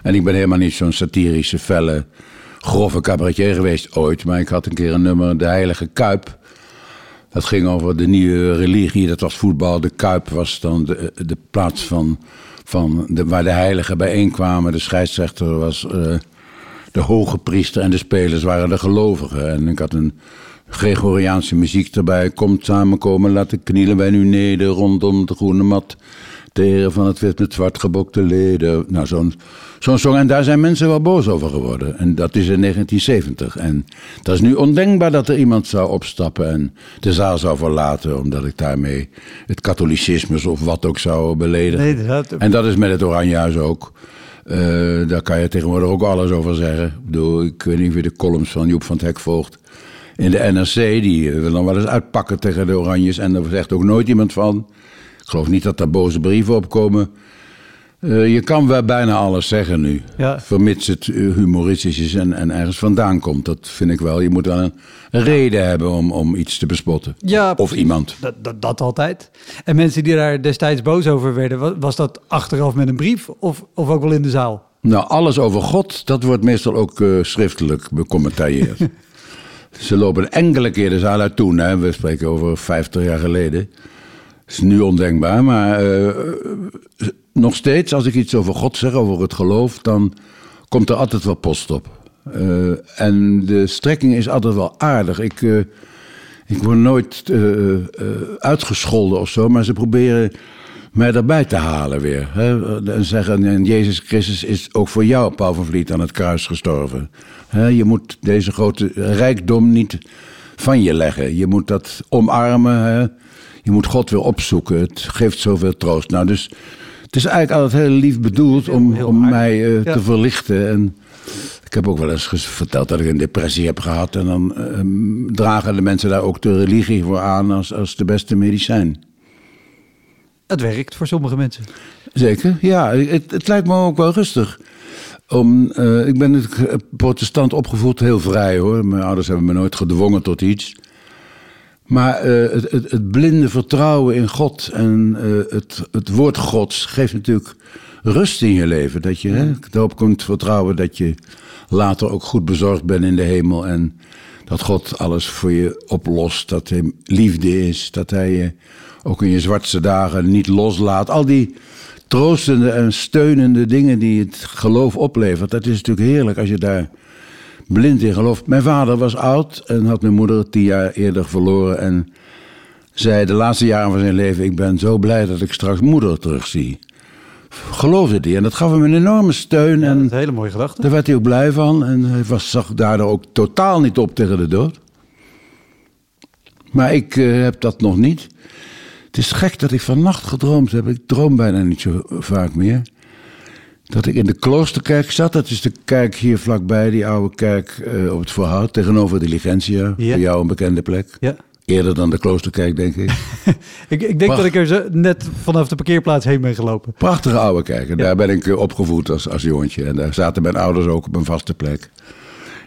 En ik ben helemaal niet zo'n satirische, felle, grove cabaretier geweest ooit. Maar ik had een keer een nummer, De Heilige Kuip. Dat ging over de nieuwe religie, dat was voetbal. De Kuip was dan de, de plaats van, van de, waar de heiligen bijeenkwamen. De scheidsrechter was eh, de hoge priester en de spelers waren de gelovigen. En ik had een Gregoriaanse muziek erbij. Komt samenkomen, laten knielen wij nu neder rondom de groene mat. De heren van het wit met zwart gebokte leden. Nou, zo'n zo'n song. En daar zijn mensen wel boos over geworden. En dat is in 1970. En dat is nu ondenkbaar dat er iemand zou opstappen en de zaal zou verlaten. Omdat ik daarmee het katholicisme of wat ook zou beledigen. Nee, dat, En dat is met het Oranjehuis ook. Eh, daar kan je tegenwoordig ook alles over zeggen. Ik bedoel, ik weet niet of de columns van Joep van het Hek volgt. in de NRC, die wil dan wel eens uitpakken tegen de Oranjes. En daar zegt ook nooit iemand van. Ik geloof niet dat daar boze brieven op komen. Eh, je kan wel bijna alles zeggen nu. Ja. Vermits het eh, humoristisch is en, en ergens vandaan komt. Dat vind ik wel. Je moet dan een, reden hebben om, om iets te bespotten. Ja, of iemand. Dat, dat, dat altijd. En mensen die daar destijds boos over werden, wa- was dat achteraf met een brief of, of ook wel in de zaal? Nou, alles over God, dat wordt meestal ook eh, schriftelijk becommentarieerd. (laughs) Ze lopen enkele keer de zaal uit toen. Hè. We spreken over 50 jaar geleden. Dat is nu ondenkbaar, maar nog steeds als ik iets over God zeg, over het geloof, dan komt er altijd wel post op. Eh, en de strekking is altijd wel aardig. Ik, eh, ik word nooit eh, uitgescholden of zo, maar ze proberen mij erbij te halen weer. Hè? En zeggen, en Jezus Christus is ook voor jou, Paul van Vliet, aan het kruis gestorven. Hè? Je moet deze grote rijkdom niet van je leggen. Je moet dat omarmen. Hè? Je moet God weer opzoeken. Het geeft zoveel troost. Nou, dus het is eigenlijk altijd heel lief bedoeld om, heel om aardig. mij eh, Ja. te verlichten. En ik heb ook wel eens verteld dat ik een depressie heb gehad. En dan ehm, dragen de mensen daar ook de religie voor aan als, als de beste medicijn. Het werkt voor sommige mensen. Zeker, ja. Het, het lijkt me ook wel rustig. Om, eh, ik ben eh, protestant opgevoed, heel vrij hoor. Mijn ouders hebben me nooit gedwongen tot iets. Maar eh, het, het, het blinde vertrouwen in God en eh, het, het woord Gods geeft natuurlijk rust in je leven. Dat je hè, erop kunt vertrouwen dat je later ook goed bezorgd bent in de hemel. En dat God alles voor je oplost. Dat hij liefde is. Dat hij je ook in je zwartste dagen niet loslaat. Al die troostende en steunende dingen die het geloof oplevert. Dat is natuurlijk heerlijk als je daar blind in gelooft. Mijn vader was oud en had mijn moeder tien jaar eerder verloren. En zei de laatste jaren van zijn leven: Ik ben zo blij dat ik straks moeder terugzie. Geloofde hij. En dat gaf hem een enorme steun. En een hele mooie gedachte. daar werd hij ook blij van. En hij was, zag daardoor ook totaal niet op tegen de dood. Maar ik eh, heb dat nog niet. Het is gek dat ik vannacht gedroomd heb. Ik droom bijna niet zo vaak meer. Dat ik in de kloosterkerk zat. Dat is de kerk hier vlakbij, die oude kerk eh, op het Voorhout. Tegenover de Diligentia. Ja. Voor jou een bekende plek. Ja. Eerder dan de kloosterkerk, denk ik. (laughs) Ik, ik denk dat ik er zo net vanaf de parkeerplaats heen ben gelopen. Prachtige oude kerk. En daar ben ik eh, opgevoed als, als jongetje. En daar zaten mijn ouders ook op een vaste plek.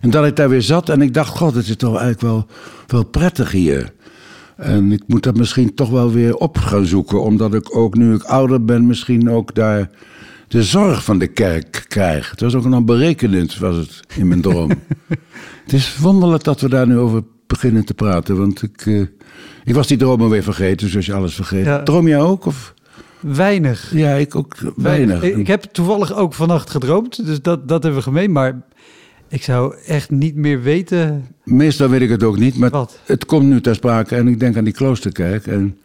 En dat ik daar weer zat en ik dacht, god, het is toch eigenlijk wel, wel prettig hier. En ik moet dat misschien toch wel weer op gaan zoeken. Omdat ik ook, nu ik ouder ben, misschien ook daar de zorg van de kerk krijg. Het was ook nog berekenend, was het, in mijn droom. (laughs) het is wonderlijk dat we daar nu over beginnen te praten. Want ik, eh, ik was die dromen weer vergeten, zoals je alles vergeet. Ja. Droom jij ook? Of? Weinig. Ja, ik ook weinig. Ik, ik heb toevallig ook vannacht gedroomd, dus dat, dat hebben we gemeen. Maar ik zou echt niet meer weten. Meestal weet ik het ook niet, maar Wat? het komt nu ter sprake. En ik denk aan die kloosterkerk en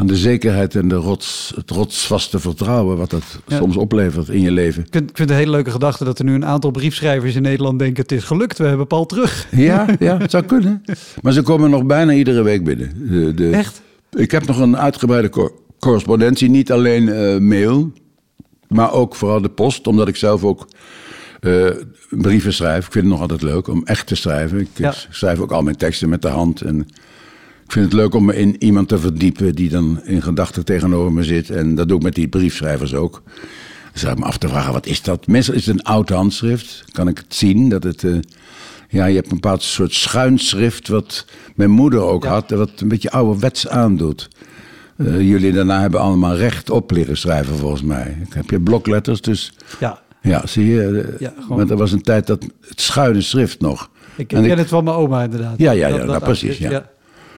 aan de zekerheid en de rots, het rotsvaste vertrouwen... wat dat Ja. soms oplevert in je leven. Ik vind, ik vind het een hele leuke gedachte dat er nu een aantal briefschrijvers in Nederland denken: het is gelukt, we hebben Paul terug. (laughs) Ja, ja, het (laughs) zou kunnen. Maar ze komen nog bijna iedere week binnen. De, de, Echt? Ik heb nog een uitgebreide cor- correspondentie. Niet alleen eh, mail, maar ook vooral de post. Omdat ik zelf ook eh, brieven schrijf. Ik vind het nog altijd leuk om echt te schrijven. Ik Ja. schrijf ook al mijn teksten met de hand. En ik vind het leuk om me in iemand te verdiepen die dan in gedachten tegenover me zit. En dat doe ik met die briefschrijvers ook. Dan zou ik me af te vragen, wat is dat? Meestal is het een oud handschrift. Kan ik het zien dat het... eh, ja, je hebt een bepaald soort schuinschrift wat mijn moeder ook Ja. had. Wat een beetje ouderwets aandoet. Eh, jullie daarna hebben allemaal rechtop leren schrijven volgens mij. Ik heb je blokletters, dus Ja, ja, zie je. eh, Ja, gewoon- Maar er was een tijd dat het schuine schrift nog. ik, En ik ken ik- het van mijn oma inderdaad. Ja, ja, ja, nou, precies, ja.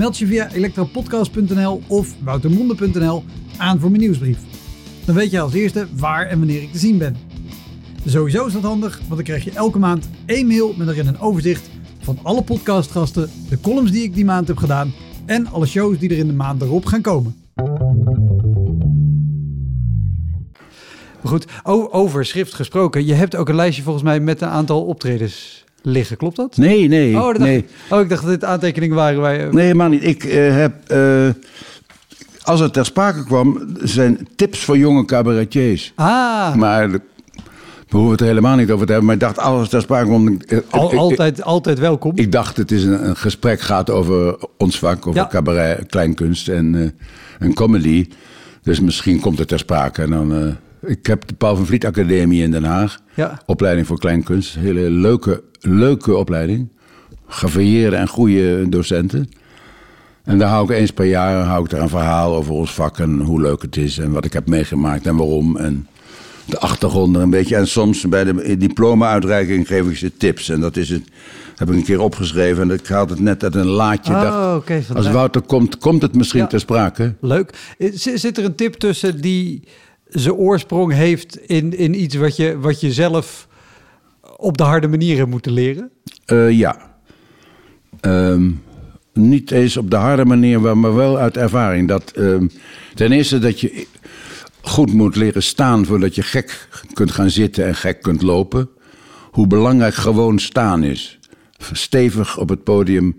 Meld je via elektropodcast.nl of woutermonde.nl aan voor mijn nieuwsbrief. Dan weet je als eerste waar en wanneer ik te zien ben. Sowieso is dat handig, want dan krijg je elke maand één mail met erin een overzicht van alle podcastgasten, de columns die ik die maand heb gedaan en alle shows die er in de maand erop gaan komen. Goed, over schrift gesproken. Je hebt ook een lijstje volgens mij met een aantal optredens liggen. Klopt dat? Nee, nee. Oh, nee. oh ik dacht dat dit aantekeningen waren. Je... Nee, helemaal niet. Ik uh, heb... Uh, als het ter sprake kwam, zijn tips voor jonge cabaretiers. Ah. Maar we hoeven het er helemaal niet over te hebben. Maar ik dacht, als het ter sprake kwam... Al, altijd, altijd welkom. Ik dacht, het is een, een gesprek gaat over ons vak, over cabaret, kleinkunst en, uh, en comedy. Dus misschien komt het ter sprake en dan... Ik heb de Paul van Vliet Academie in Den Haag. Ja. Opleiding voor kleinkunst. Hele leuke, leuke opleiding. Gevarieerde en goede docenten. En daar hou ik eens per jaar hou ik daar een verhaal over ons vak en hoe leuk het is en wat ik heb meegemaakt en waarom. En de achtergronden een beetje. En soms bij de diploma-uitreiking geef ik ze tips. En dat is het, heb ik een keer opgeschreven. En ik haal het net uit een laadje. Oh, dacht, okay, als Wouter komt, komt het misschien ter sprake. Leuk. Zit er een tip tussen die zijn oorsprong heeft in, in iets wat je, wat je zelf op de harde manier hebt moeten leren? Uh, ja. Um, niet eens op de harde manier, maar wel uit ervaring. Dat, um, ten eerste dat je goed moet leren staan voordat je gek kunt gaan zitten en gek kunt lopen. Hoe belangrijk gewoon staan is. Stevig op het podium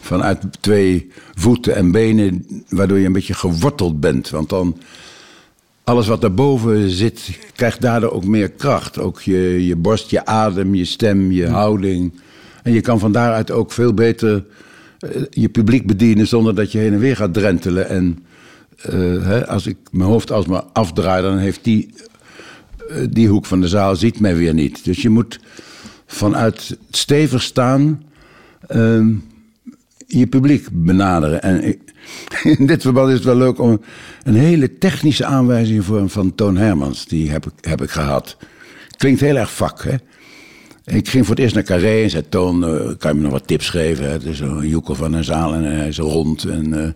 vanuit twee voeten en benen, waardoor je een beetje geworteld bent. Want dan alles wat daarboven zit, krijgt daardoor ook meer kracht. Ook je, je borst, je adem, je stem, je houding. En je kan van daaruit ook veel beter uh, je publiek bedienen zonder dat je heen en weer gaat drentelen. En uh, hè, als ik mijn hoofd alsmaar afdraai, dan heeft die, uh, die hoek van de zaal ziet mij weer niet. Dus je moet vanuit stevig staan je publiek benaderen. En ik, (laughs) in dit verband is het wel leuk om een hele technische aanwijzing voor, van Toon Hermans. Die heb ik, heb ik gehad. Klinkt heel erg vak, hè? Ik ging voor het eerst naar Carré en zei: Toon, uh, kan je me nog wat tips geven? Het is een joekel van een zaal en hij is rond. En uh,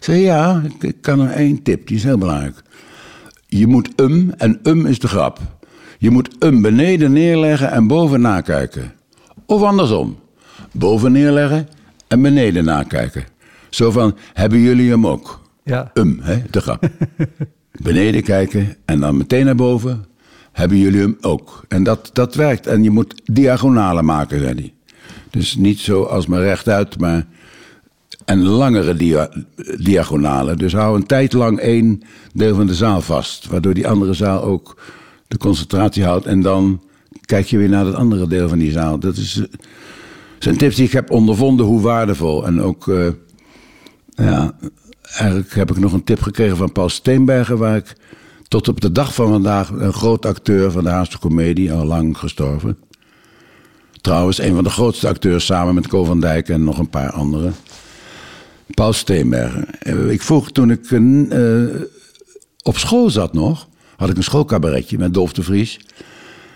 zei: Ja, ik kan er één tip, die is heel belangrijk. Je moet um, en um is de grap. Je moet um beneden neerleggen en boven nakijken. Of andersom: boven neerleggen en beneden nakijken. Zo van: Hebben jullie hem ook? Ja. Um, hè, de grap. (laughs) beneden kijken en dan meteen naar boven hebben jullie hem ook. En dat, dat werkt. En je moet diagonalen maken, zei hij. Dus niet zo als maar rechtuit, maar. En langere dia diagonalen. Dus hou een tijd lang één deel van de zaal vast. Waardoor die andere zaal ook de concentratie houdt. En dan kijk je weer naar het andere deel van die zaal. Dat is, zijn tips die ik heb ondervonden hoe waardevol. En ook. Uh, ja, eigenlijk heb ik nog een tip gekregen van Paul Steenbergen. Waar ik tot op de dag van vandaag een groot acteur van de Haagse Comedie, al lang gestorven. Trouwens, een van de grootste acteurs samen met Co van Dijk en nog een paar anderen. Paul Steenbergen. Ik vroeg toen ik uh, op school zat nog, had ik een schoolcabaretje met Dolf de Vries.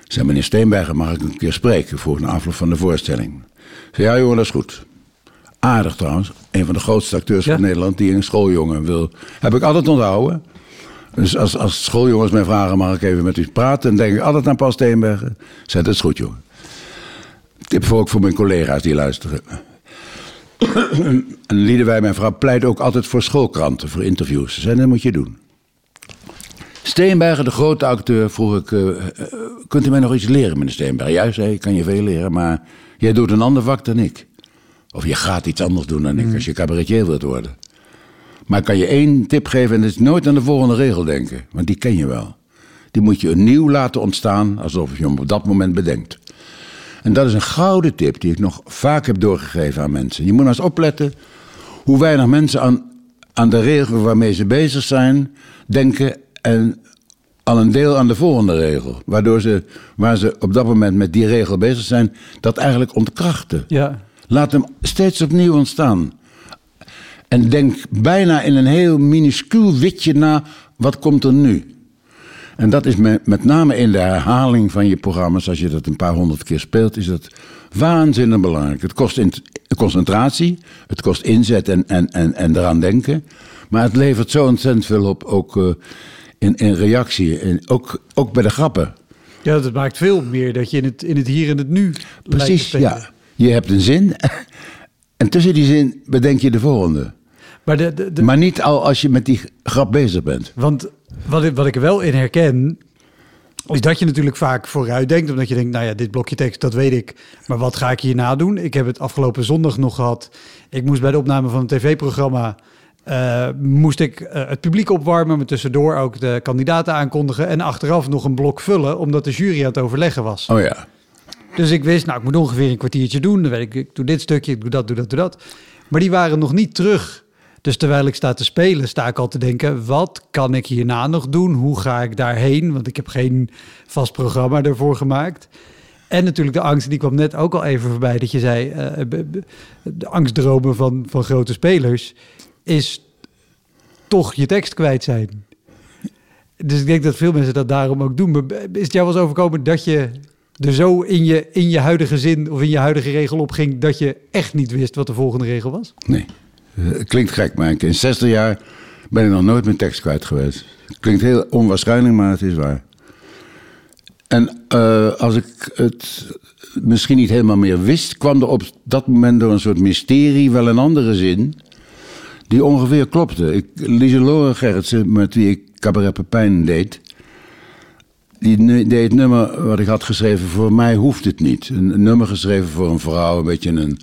Ik zei, meneer Steenbergen, mag ik een keer spreken voor een afloop van de voorstelling? Zei, ja jongen, dat is goed. Aardig trouwens, een van de grootste acteurs ja. van Nederland die een schooljongen wil. Heb ik altijd onthouden. Dus als, als schooljongens mij vragen, mag ik even met u praten? Dan denk ik altijd aan Paul Steenbergen. Zet het is goed, jongen. Tip voor ook voor mijn collega's die luisteren. (clears throat) en Liedewij, mijn vrouw, pleit ook altijd voor schoolkranten, voor interviews. Ze zei, dat moet je doen. Steenbergen, de grote acteur, vroeg ik... Uh, kunt u mij nog iets leren, meneer Steenbergen? Ja, zei ik, kan je veel leren, maar jij doet een ander vak dan ik. Of je gaat iets anders doen dan ik, mm. als je cabaretier wilt worden. Maar ik kan je één tip geven en dat is nooit aan de volgende regel denken. Want die ken je wel. Die moet je nieuw laten ontstaan alsof je hem op dat moment bedenkt. En dat is een gouden tip die ik nog vaak heb doorgegeven aan mensen. Je moet maar eens opletten hoe weinig mensen aan, aan de regel waarmee ze bezig zijn denken en al een deel aan de volgende regel. Waardoor ze, waar ze op dat moment met die regel bezig zijn, dat eigenlijk ontkrachten. Ja. Laat hem steeds opnieuw ontstaan. En denk bijna in een heel minuscuul witje na, wat komt er nu? En dat is met, name in de herhaling van je programma's, als je dat een paar honderd keer speelt, is dat waanzinnig belangrijk. Het kost in, concentratie, het kost inzet en, en, en, en eraan denken. Maar het levert zo ontzettend veel op, ook uh, in, in reactie, en ook, ook bij de grappen. Ja, dat maakt veel meer dat je in het, in het hier en het nu Precies, ja. Je hebt een zin (laughs) en tussen die zin bedenk je de volgende. Maar, de, de, de- Maar niet al als je met die grap bezig bent. want wat ik, wat ik er wel in herken, is dat je natuurlijk vaak vooruit denkt. Omdat je denkt, nou ja, dit blokje tekst, dat weet ik. Maar wat ga ik hierna doen? Ik heb het afgelopen zondag nog gehad. Ik moest bij de opname van een tv-programma... eh, moest ik eh, het publiek opwarmen, maar tussendoor ook de kandidaten aankondigen... en achteraf nog een blok vullen, omdat de jury aan het overleggen was. Oh ja. Dus ik wist, nou, ik moet ongeveer een kwartiertje doen. Dan weet ik, ik doe dit stukje, ik doe dat, doe dat, doe dat. Maar die waren nog niet terug. Dus terwijl ik sta te spelen, sta ik al te denken... wat kan ik hierna nog doen? Hoe ga ik daarheen? Want ik heb geen vast programma ervoor gemaakt. En natuurlijk de angst, die kwam net ook al even voorbij... dat je zei, eh, b- de angstdromen van, van grote spelers... is toch je tekst kwijt zijn. Dus ik denk dat veel mensen dat daarom ook doen. Is het jou wel eens overkomen dat je er zo in je, in je huidige zin of in je huidige regel op ging... dat je echt niet wist wat de volgende regel was? Nee. Eh, klinkt gek, maar in 60 jaar ben ik nog nooit mijn tekst kwijt geweest. Klinkt heel onwaarschijnlijk, maar het is waar. En eh, als ik het misschien niet helemaal meer wist, kwam er op dat moment door een soort mysterie wel een andere zin. Die ongeveer klopte. Ik, Lieselore Gerritsen, met wie ik Cabaret Pepijn deed. Die deed het nummer wat ik had geschreven. Voor mij hoeft het niet. Een, nummer geschreven voor een vrouw. Een beetje een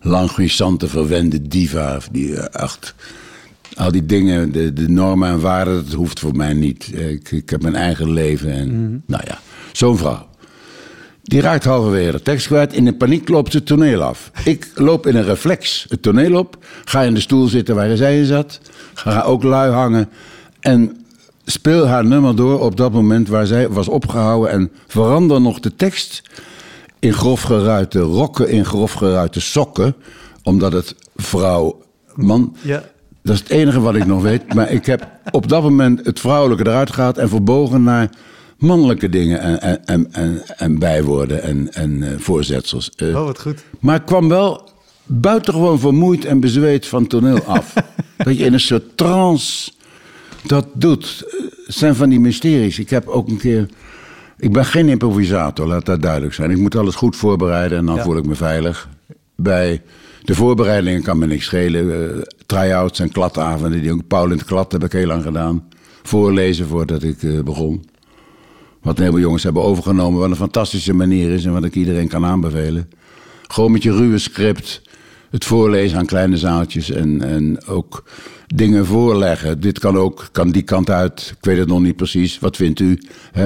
languissante, verwende diva. Die eh, echt... Al die dingen, de, de normen en waarden, dat hoeft voor mij niet. Ik, ik heb mijn eigen leven en... Nou ja, zo'n vrouw. Die raakt halverwege de tekst kwijt. In de paniek loopt ze het toneel af. Ik loop in een reflex het toneel op. Ga in de stoel zitten waar zij in zat. Ga ook lui hangen. En speel haar nummer door op dat moment waar zij was opgehouden. En verander nog de tekst in grof geruite rokken, in grof geruite sokken. Omdat het vrouw, man... Ja. Dat is het enige wat ik nog weet. (laughs) Maar ik heb op dat moment het vrouwelijke eruit gehaald en verbogen naar mannelijke dingen en, en, en, en, en bijwoorden en, en eh, voorzetsels. Eh, Oh, wat goed. maar ik kwam wel buitengewoon vermoeid en bezweet van toneel af. (laughs) dat je in een soort trance dat doet. Zijn van die mysteries. Ik heb ook een keer... Ik ben geen improvisator, laat dat duidelijk zijn. Ik moet alles goed voorbereiden en dan Ja. voel ik me veilig. Bij de voorbereidingen kan me niks schelen. Eh, Try-outs en kladavonden, die ook Paul in het klad heb ik heel lang gedaan. Voorlezen voordat ik eh, begon. Wat een heleboel jongens hebben overgenomen, wat een fantastische manier is en wat ik iedereen kan aanbevelen. Gewoon met je ruwe script, het voorlezen aan kleine zaaltjes en, en ook dingen voorleggen. Dit kan ook, kan die kant uit, ik weet het nog niet precies. Wat vindt u?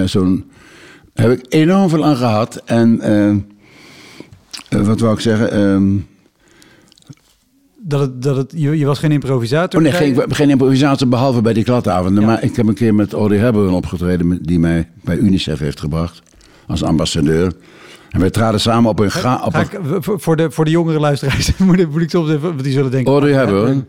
Zo'n heb ik enorm veel aan gehad. En eh, eh, wat wou ik zeggen? Ehm, Dat het, dat het, je, je was geen improvisator. Oh nee, geen, geen improvisatie behalve bij die kladavonden. Ja. Maar ik heb een keer met Audrey Hepburn opgetreden... die mij bij UNICEF heeft gebracht als ambassadeur. En wij traden samen op een... Ga, op Ga een ik, voor, de, voor de jongere luisteraars (laughs) moet ik, moet ik soms even, want die zullen denken... Audrey oh, Hepburn.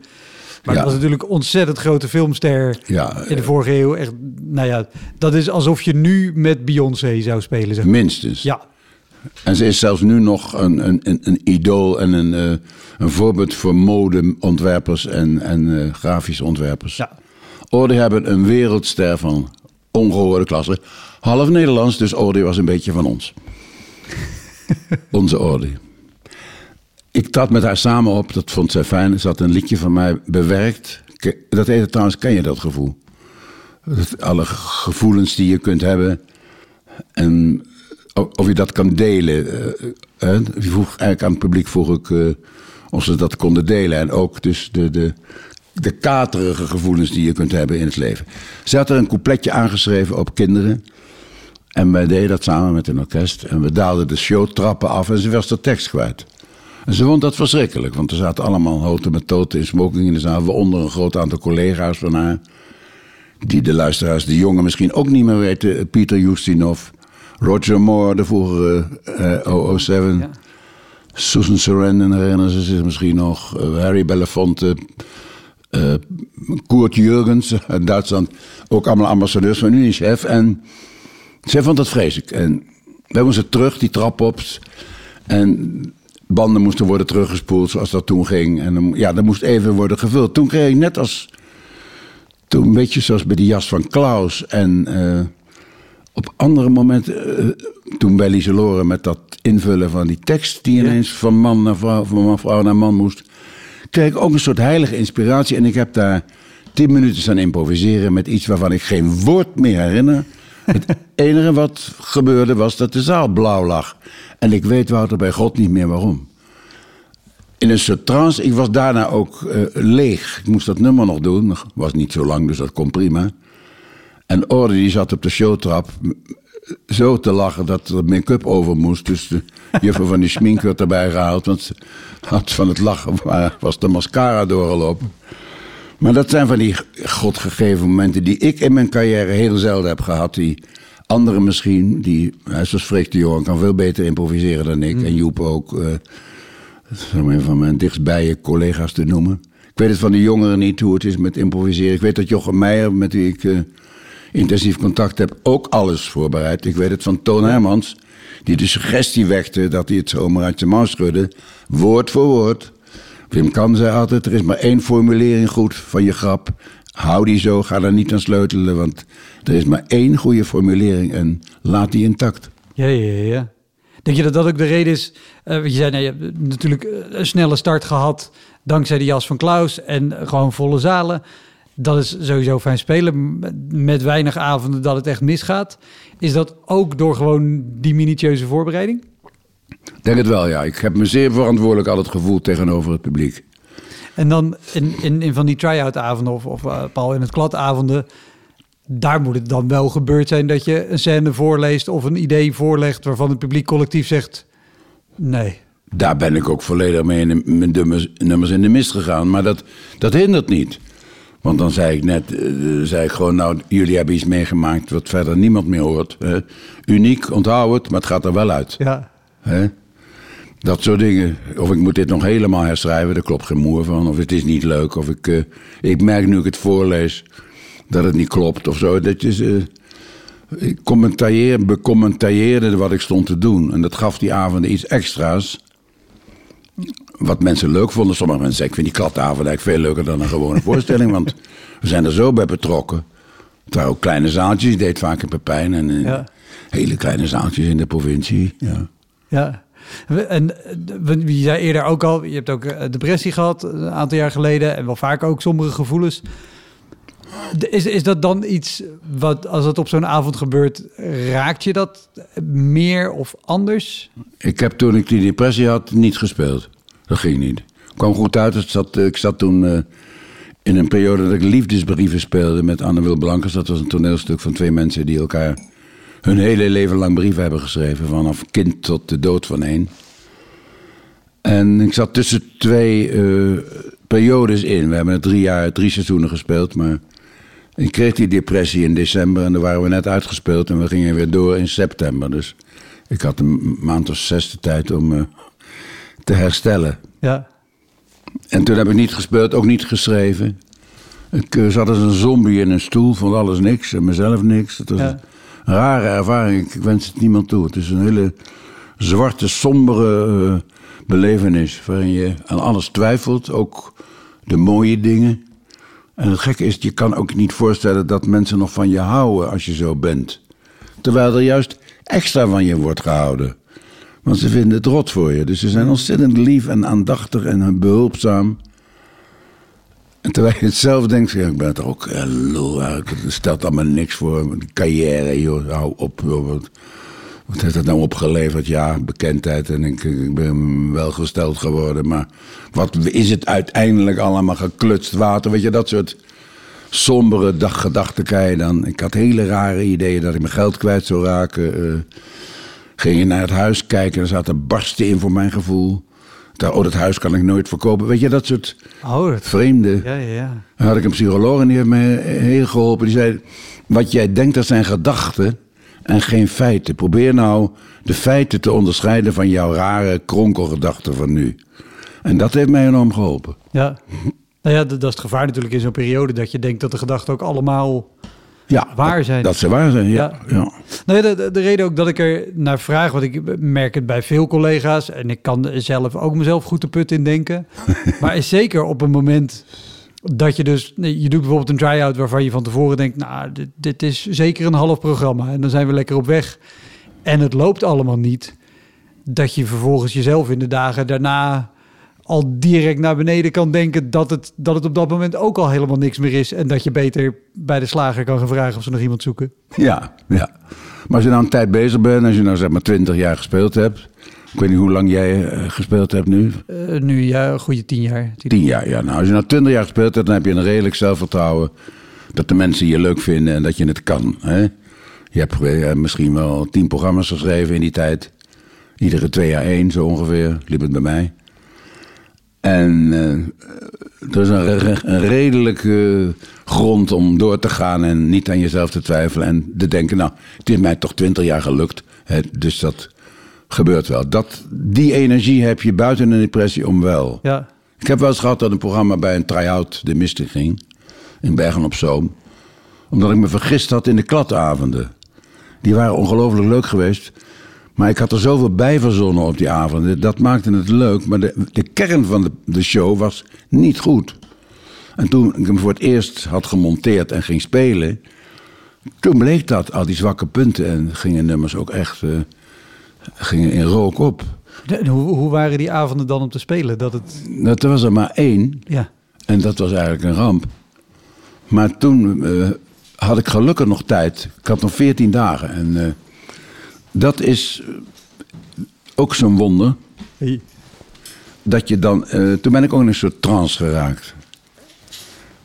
Maar Ja. dat was natuurlijk een ontzettend grote filmster Ja, in de vorige eeuw. Echt, nou ja, dat is alsof je nu met Beyoncé zou spelen. Zeg. maar. minstens. Ja, En ze is zelfs nu nog een, een, een, een idool en een, eh, een voorbeeld voor modeontwerpers en, en eh, grafische ontwerpers. ja. Audrey hebben een wereldster van ongehoorde klasse. Half Nederlands, dus Audrey was een beetje van ons. (laughs) Onze Audrey. Ik trad met haar samen op, dat vond zij fijn. Ze had een liedje van mij bewerkt. Dat heette trouwens, ken je dat gevoel? Alle gevoelens die je kunt hebben. En of je dat kan delen. eh, vroeg eigenlijk aan het publiek vroeg ik eh, of ze dat konden delen. En ook dus de, de, de katerige gevoelens die je kunt hebben in het leven. Ze had er een coupletje aangeschreven op kinderen. En wij deden dat samen met een orkest. En we daalden de showtrappen af en ze was de tekst kwijt. En ze vond dat verschrikkelijk, want er zaten allemaal houten met toten in smoking in de zaal. Waaronder een groot aantal collega's van haar. Die de luisteraars, de jongen misschien ook niet meer weten. Pieter Justinov, Roger Moore, de vorige eh 007. Ja. Susan Sarandon herinneren ze zich misschien nog. eh, Harry Belafonte. eh Koert Jurgens (laughs) uit Duitsland. Ook allemaal ambassadeurs van UNICEF. En zij vond dat vreselijk. En wij moesten terug die trap op. En banden moesten worden teruggespoeld zoals dat toen ging. En ja, dat moest even worden gevuld. Toen kreeg ik net als... Toen een beetje zoals bij die jas van Klaus en... eh, op andere momenten, eh, toen bij Lieselore met dat invullen van die tekst... die ineens van man naar vrouw, van vrouw naar man moest... kreeg ik ook een soort heilige inspiratie. En ik heb daar tien minuten staan improviseren met iets waarvan ik geen woord meer herinner. Het enige wat gebeurde was dat de zaal blauw lag. En ik weet Wouter bij God niet meer waarom. In een soort trance. Ik was daarna ook eh, leeg. Ik moest dat nummer nog doen. Was niet zo lang, dus dat kon prima. En Orde die zat op de showtrap zo te lachen dat er make-up over moest. Dus de juffrouw van die schmink werd erbij gehaald. Want had van het lachen was de mascara doorgelopen. Maar dat zijn van die godgegeven momenten die ik in mijn carrière heel zelden heb gehad. Die anderen misschien, die, zoals Freek de Johan kan veel beter improviseren dan ik. Mm. En Joep ook. Uh, om een van mijn dichtstbije collega's te noemen. Ik weet het van de jongeren niet hoe het is met improviseren. Ik weet dat Jochem Meijer, met wie ik uh, intensief contact heb, ook alles voorbereidt. Ik weet het van Toon Hermans, die de suggestie wekte dat hij het zomaar uit zijn mouw schudde. Woord voor woord. Wim Kan zei altijd, er is maar één formulering goed van je grap. Hou die zo, ga daar niet aan sleutelen, want er is maar één goede formulering en laat die intact. Ja, ja, ja. Denk je dat dat ook de reden is? Uh, je zei, nee, je hebt natuurlijk een snelle start gehad dankzij de jas van Klaus en gewoon volle zalen. Dat is sowieso fijn spelen met weinig avonden dat het echt misgaat. Is dat ook door gewoon die minutieuze voorbereiding? Denk het wel, ja. Ik heb me zeer verantwoordelijk altijd gevoeld tegenover het publiek. En dan in, in, in van die try-out avonden of, of uh, Paul in het kladavonden... daar moet het dan wel gebeurd zijn dat je een scène voorleest... of een idee voorlegt waarvan het publiek collectief zegt... nee. Daar ben ik ook volledig mee in de, mijn nummers in de mist gegaan. Maar dat, dat hindert niet. Want dan zei ik net, uh, zei ik gewoon, nou, jullie hebben iets meegemaakt wat verder niemand meer hoort. Uniek, onthoud het, maar het gaat er wel uit. Ja. Hè? Dat soort dingen. Of ik moet dit nog helemaal herschrijven, daar klopt geen moer van. Of het is niet leuk. Of ik, uh, ik merk nu ik het voorlees dat het niet klopt of zo. Dat is, uh, ik becommentarieerde wat ik stond te doen. En dat gaf die avond iets extra's. Wat mensen leuk vonden. Sommige mensen zeggen, ik vind die kladavond eigenlijk veel leuker dan een gewone (laughs) voorstelling. want we zijn er zo bij betrokken. Het waren ook kleine zaaltjes. Ik deed vaak een Pepijn. En ja. hele kleine zaaltjes in de provincie. Ja. Ja. En je zei eerder ook al, je hebt ook eh, depressie gehad een aantal jaar geleden en wel vaak ook sombere gevoelens. Is, is dat dan iets wat, als het op zo'n avond gebeurt, raakt je dat meer of anders? Ik heb toen ik die depressie had niet gespeeld. Dat ging niet. Ik kwam goed uit. Ik zat, ik zat toen in een periode dat ik liefdesbrieven speelde met Anne Wil Blankers. Dat was een toneelstuk van twee mensen die elkaar hun hele leven lang brieven hebben geschreven. Vanaf kind tot de dood van één. En ik zat tussen twee uh, periodes in. We hebben drie jaar, drie seizoenen gespeeld. Maar ik kreeg die depressie in december. En dan waren we net uitgespeeld. En we gingen weer door in september. Dus ik had een maand of zes de tijd om uh, te herstellen. Ja. En toen heb ik niet gespeeld, ook niet geschreven. Ik uh, zat als een zombie in een stoel, vond alles niks en mezelf niks. Het was ja rare ervaring. Ik wens het niemand toe. Het is een hele zwarte, sombere uh, belevenis. Waarin je aan alles twijfelt. Ook de mooie dingen. En het gekke is, je kan ook niet voorstellen dat mensen nog van je houden als je zo bent. Terwijl er juist extra van je wordt gehouden. Want ze vinden het rot voor je. Dus ze zijn ontzettend lief en aandachtig en behulpzaam. En terwijl je het zelf denkt, ja, ik ben toch ook uh, lul. Stelt allemaal niks voor. Carrière, joh, hou op. Wat, heeft dat nou opgeleverd? Ja, bekendheid en ik, ik ben welgesteld geworden. Maar wat is het uiteindelijk allemaal geklutst water? Weet je, dat soort sombere daggedachten krijg je dan. Ik had hele rare ideeën dat ik mijn geld kwijt zou raken. Uh, ging je naar het huis kijken, er zaten barsten in voor mijn gevoel. Oh, dat huis kan ik nooit verkopen. Weet je, dat soort oh, vreemde. Ja, ja, ja. Dan had ik een psycholoog en die heeft me heel geholpen. Die zei, wat jij denkt, dat zijn gedachten en geen feiten. Probeer nou de feiten te onderscheiden van jouw rare kronkelgedachten van nu. En dat heeft mij enorm geholpen. Ja, nou ja, dat is het gevaar natuurlijk in zo'n periode... dat je denkt dat de gedachten ook allemaal ja, waar zijn. Dat, ze waar zijn, ja. ja. Nou ja, de, de, reden ook dat ik er naar vraag, want ik merk het bij veel collega's en ik kan zelf ook mezelf goed te put in denken. (laughs) maar is zeker op een moment Dat je dus, nee, je doet bijvoorbeeld een try-out waarvan je van tevoren denkt, nou, dit, dit is zeker een half programma. En dan zijn we lekker op weg. En het loopt allemaal niet. Dat je vervolgens jezelf in de dagen daarna al direct naar beneden kan denken dat het, dat het op dat moment ook al helemaal niks meer is. En dat je beter bij de slager kan gaan vragen of ze nog iemand zoeken. Ja, ja. Maar als je nou een tijd bezig bent, als je nou zeg maar 20 jaar gespeeld hebt. Ik weet niet hoe lang jij eh, gespeeld hebt nu. Uh, nu ja, een goede tien jaar. Tien jaar, ja. Nou, als je nou 20 jaar gespeeld hebt, dan heb je een redelijk zelfvertrouwen. Dat de mensen je leuk vinden en dat je het kan. Hè? Je hebt uh, misschien wel tien programma's geschreven in die tijd. Iedere twee jaar één, zo ongeveer, liep het bij mij. En uh, er is een, een redelijke grond om door te gaan en niet aan jezelf te twijfelen. En te denken, nou, het is mij toch twintig jaar gelukt. Hè, dus dat gebeurt wel. Dat, die energie heb je buiten een depressie om wel. Ja. Ik heb wel eens gehad dat een programma bij een try-out de mist ging. In Bergen op Zoom. Omdat ik me vergist had in de kladavonden. Die waren ongelooflijk leuk geweest. Maar ik had er zoveel bij verzonnen op die avonden. Dat maakte het leuk. Maar de, de kern van de, de show was niet goed. En toen ik hem voor het eerst had gemonteerd en ging spelen. Toen bleek dat, al die zwakke punten. En gingen nummers ook echt uh, gingen in rook op. De, hoe, hoe, waren die avonden dan om te spelen? Dat, het... dat er was er maar één. Ja. En dat was eigenlijk een ramp. Maar toen uh, had ik gelukkig nog tijd. Ik had nog veertien dagen. En uh, dat is ook zo'n wonder. Hey. Dat je dan. Uh, toen ben ik ook in een soort trance geraakt.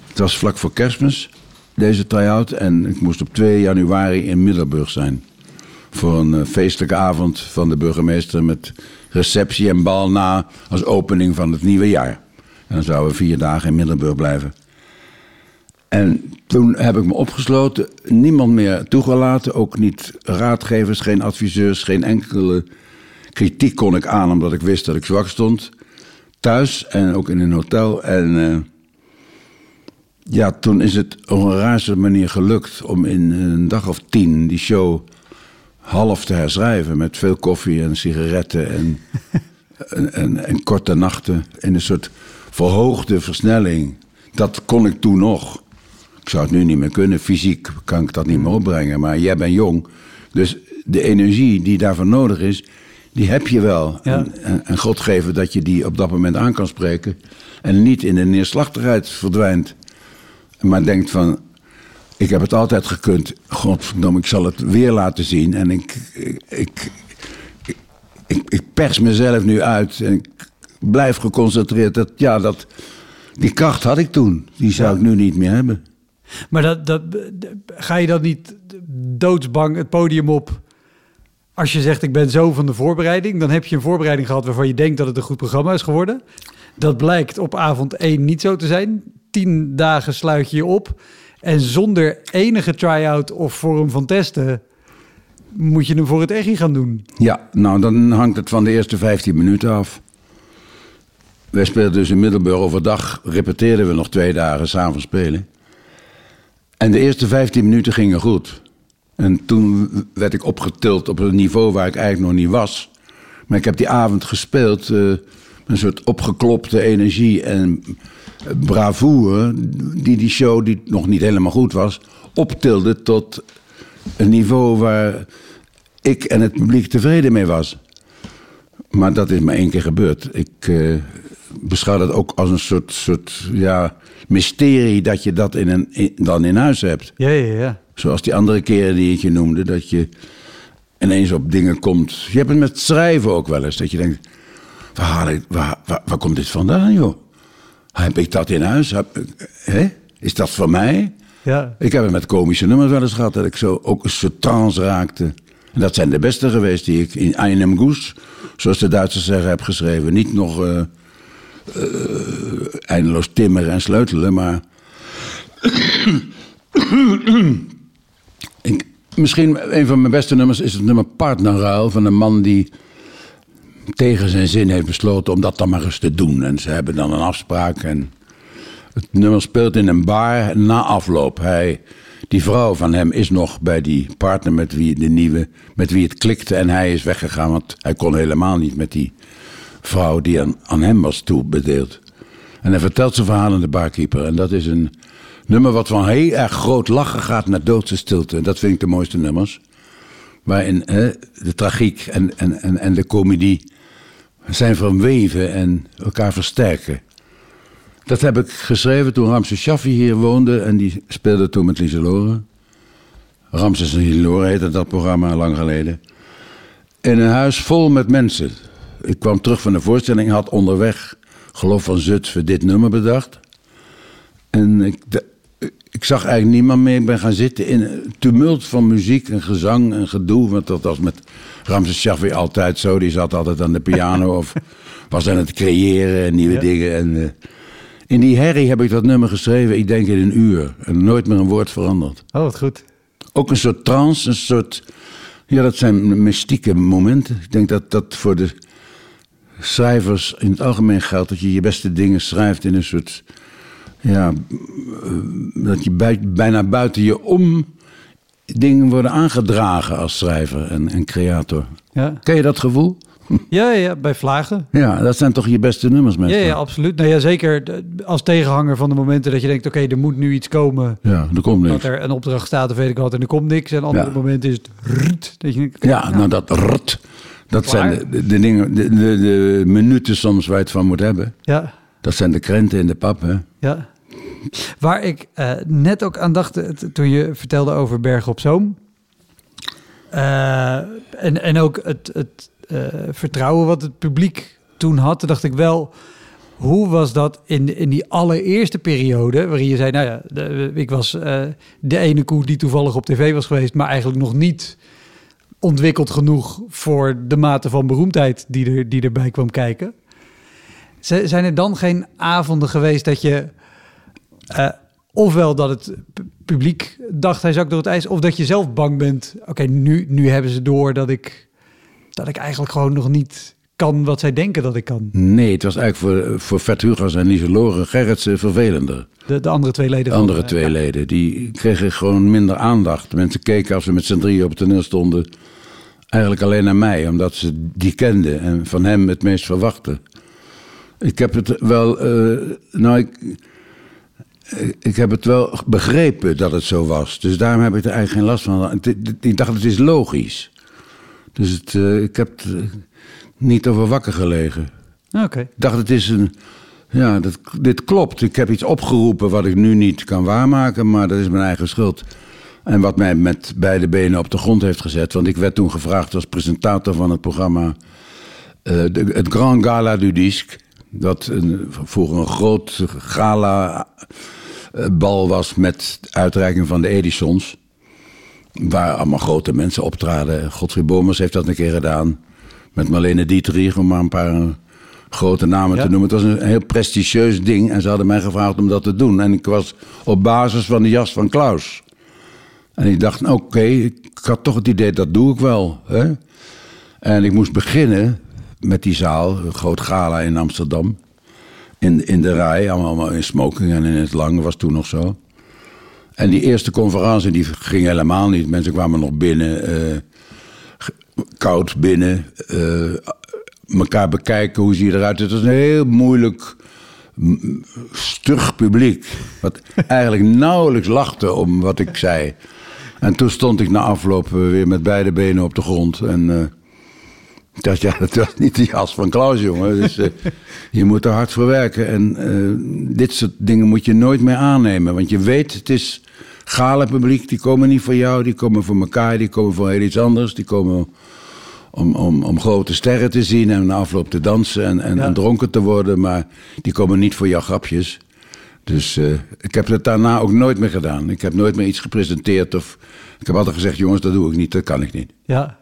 Het was vlak voor kerstmis, deze try-out. En ik moest op 2 januari in Middelburg zijn. Voor een uh, feestelijke avond van de burgemeester met receptie en bal na als opening van het nieuwe jaar. En dan zouden we vier dagen in Middelburg blijven. En toen heb ik me opgesloten, niemand meer toegelaten, ook niet raadgevers, geen adviseurs, geen enkele kritiek kon ik aan, omdat ik wist dat ik zwak stond. Thuis en ook in een hotel. En uh, ja, toen is het op een raarste manier gelukt om in een dag of tien die show half te herschrijven. Met veel koffie en sigaretten en, (laughs) en, en, en korte nachten. In een soort verhoogde versnelling. Dat kon ik toen nog. Ik zou het nu niet meer kunnen. Fysiek kan ik dat niet meer opbrengen. Maar jij bent jong. Dus de energie die daarvoor nodig is, die heb je wel. Ja. En, God geven dat je die op dat moment aan kan spreken. En niet in de neerslachtigheid verdwijnt. Maar denkt van, ik heb het altijd gekund. Godverdomme, ik zal het weer laten zien. En ik, ik, ik, ik, ik pers mezelf nu uit. En ik blijf geconcentreerd. Dat, ja, dat, die kracht had ik toen. Die zou Ja. ik nu niet meer hebben. Maar dat, dat, ga je dan niet doodsbang het podium op als je zegt ik ben zo van de voorbereiding? Dan heb je een voorbereiding gehad waarvan je denkt dat het een goed programma is geworden. Dat blijkt op avond 1 niet zo te zijn. Tien dagen sluit je je op. En zonder enige try-out of vorm van testen moet je hem voor het echt gaan doen. Ja, nou dan hangt het van de eerste 15 minuten af. Wij speelden dus in Middelburg overdag, repeteerden we nog twee dagen samen spelen. En de eerste 15 minuten gingen goed. En toen werd ik opgetild op een niveau waar ik eigenlijk nog niet was. Maar ik heb die avond gespeeld, uh, een soort opgeklopte energie en bravoure, die die show, die nog niet helemaal goed was, optilde tot een niveau waar ik en het publiek tevreden mee was. Maar dat is maar één keer gebeurd. Ik uh, beschouw dat ook als een soort, soort ja, mysterie dat je dat in een, in, dan in huis hebt. Ja, ja, ja. Zoals die andere keren die ik je noemde, dat je ineens op dingen komt. Je hebt het met schrijven ook wel eens, dat je denkt, waar, haal ik, waar, waar, waar komt dit vandaan joh? Heb ik dat in huis? Heb, hè? Is dat van mij? Ja. Ik heb het met komische nummers wel eens gehad, dat ik zo ook een soort trance raakte. En dat zijn de beste geweest die ik in einem Goes, zoals de Duitsers zeggen, heb geschreven. Niet nog uh, uh, eindeloos timmeren en sleutelen, maar. misschien een van mijn beste nummers is het nummer Partnerruil van een man die tegen zijn zin heeft besloten om dat dan maar eens te doen. En ze hebben dan een afspraak en het nummer speelt in een bar na afloop. Hij, die vrouw van hem is nog bij die partner met wie, de nieuwe, met wie het klikte en hij is weggegaan, want hij kon helemaal niet met die vrouw die aan, hem was toebedeeld. En hij vertelt zijn verhaal aan de barkeeper. En dat is een nummer wat van heel erg groot lachen gaat naar doodse stilte. Dat vind ik de mooiste nummers. Waarin de tragiek en, en, en, en de comedie zijn verweven en elkaar versterken. Dat heb ik geschreven toen Ramses Shaffi hier woonde en die speelde toen met Lieselore. Ramses en Lieselore heette dat programma lang geleden. In een huis vol met mensen. Ik kwam terug van de voorstelling, had onderweg, geloof van Zutphen, dit nummer bedacht. En ik, de- ik zag eigenlijk niemand meer. Ik ben gaan zitten in een tumult van muziek en gezang en gedoe. Want dat was met Ramses Shaffi altijd zo. Die zat altijd aan de piano of (laughs) was aan het creëren en nieuwe Ja. dingen. En, eh, in die herrie heb ik dat nummer geschreven, ik denk in een uur. En nooit meer een woord veranderd. Oh, wat goed. Ook een soort trance, een soort... Ja, dat zijn mystieke momenten. Ik denk dat dat voor de schrijvers in het algemeen geldt... dat je je beste dingen schrijft in een soort... Ja, eh, dat je bij- bijna buiten je om dingen worden aangedragen als schrijver en, en creator. Ja. Ken je dat gevoel? Ja, ja, bij Vlagen. Ja, dat zijn toch je beste nummers, mensen? ja, absoluut. Nou ja, zeker als tegenhanger van de momenten dat je denkt, oké, er moet nu iets komen. Ja, er komt Dat niks. er een opdracht staat of weet ik wat en er komt niks. En andere Ja. momenten is het rrrt, dat je denkt, Ja, nou dat rot, dat zijn de, de dingen, de, de, de minuten soms waar je het van moet hebben. ja, Dat zijn de krenten in de pap, hè? ja. Waar ik eh, net ook aan dacht eh, toen je vertelde over Bergen op Zoom. Eh, en, en ook het, het vertrouwen wat het publiek toen had. Toen dacht ik wel, hoe was dat in, in die allereerste periode... waarin je zei, nou ja, de- ik was de ene koe die toevallig op tv was geweest... maar eigenlijk nog niet ontwikkeld genoeg voor de mate van beroemdheid die, er, die erbij kwam kijken. Zijn er dan geen avonden geweest dat je... eh, ofwel dat het pu- publiek dacht hij zakt door het ijs... of dat je zelf bang bent... oké, nu, nu hebben ze door dat ik, dat ik eigenlijk gewoon nog niet kan wat zij denken dat ik kan. Nee, het was eigenlijk voor, voor Vet Hugas en Lieselore Gerritsen vervelender. De, de andere twee leden De andere eh, twee leden, die kregen gewoon minder aandacht. Mensen keken als ze met z'n drieën op het toneel stonden... eigenlijk alleen naar mij, omdat ze die kenden... en van hem het meest verwachten. Ik heb het wel... eh, nou, ik, ik heb het wel begrepen dat het zo was. Dus daarom heb ik er eigenlijk geen last van. Het- het- Ik dacht, het is logisch. Dus het, eh, ik heb er niet over wakker gelegen. Oké. Ik dacht, het is een. Ja, dat, dit klopt. Ik heb iets opgeroepen wat ik nu niet kan waarmaken, maar dat is mijn eigen schuld. En wat mij met beide benen op de grond heeft gezet. Want ik werd toen gevraagd als presentator van het programma. eh, de- het Grand Gala du Disque. Dat een, vroeger een groot gala eh, bal was met uitreiking van de Edisons. Waar allemaal grote mensen optraden. Godfried Bomers heeft dat een keer gedaan. Met Marlene Dietrich, om maar een paar eh, grote namen Ja. te noemen. Het was een heel prestigieus ding en ze hadden mij gevraagd om dat te doen. En ik was op basis van de jas van Klaus. En ik dacht, nou, oké, ik had toch het idee, dat doe ik wel. Hè? En ik moest beginnen met die zaal, een groot gala in Amsterdam. In, in de rij, allemaal in smoking en in het lang, was toen nog zo. En die eerste conferentie, die ging helemaal niet. Mensen kwamen nog binnen, eh, koud binnen. eh, elkaar bekijken, hoe zie je eruit. Het was een heel moeilijk, stug publiek. Wat (laughs) eigenlijk nauwelijks lachte om wat ik zei. En toen stond ik na afloop eh, weer met beide benen op de grond. En ik dacht, ja, (laughs) dat was niet de jas van Klaus, jongen. Dus eh, je moet er hard voor werken. En dit soort dingen moet je nooit meer aannemen. Want je weet, het is gala publiek. Die komen niet voor jou, die komen voor elkaar. Die komen voor heel iets anders. Die komen om, om, om grote sterren te zien en na afloop te dansen en, en, Ja. en dronken te worden. Maar die komen niet voor jouw grapjes. Dus eh, ik heb het daarna ook nooit meer gedaan. Ik heb nooit meer iets gepresenteerd. Of ik heb altijd gezegd, jongens, dat doe ik niet, dat kan ik niet. Ja.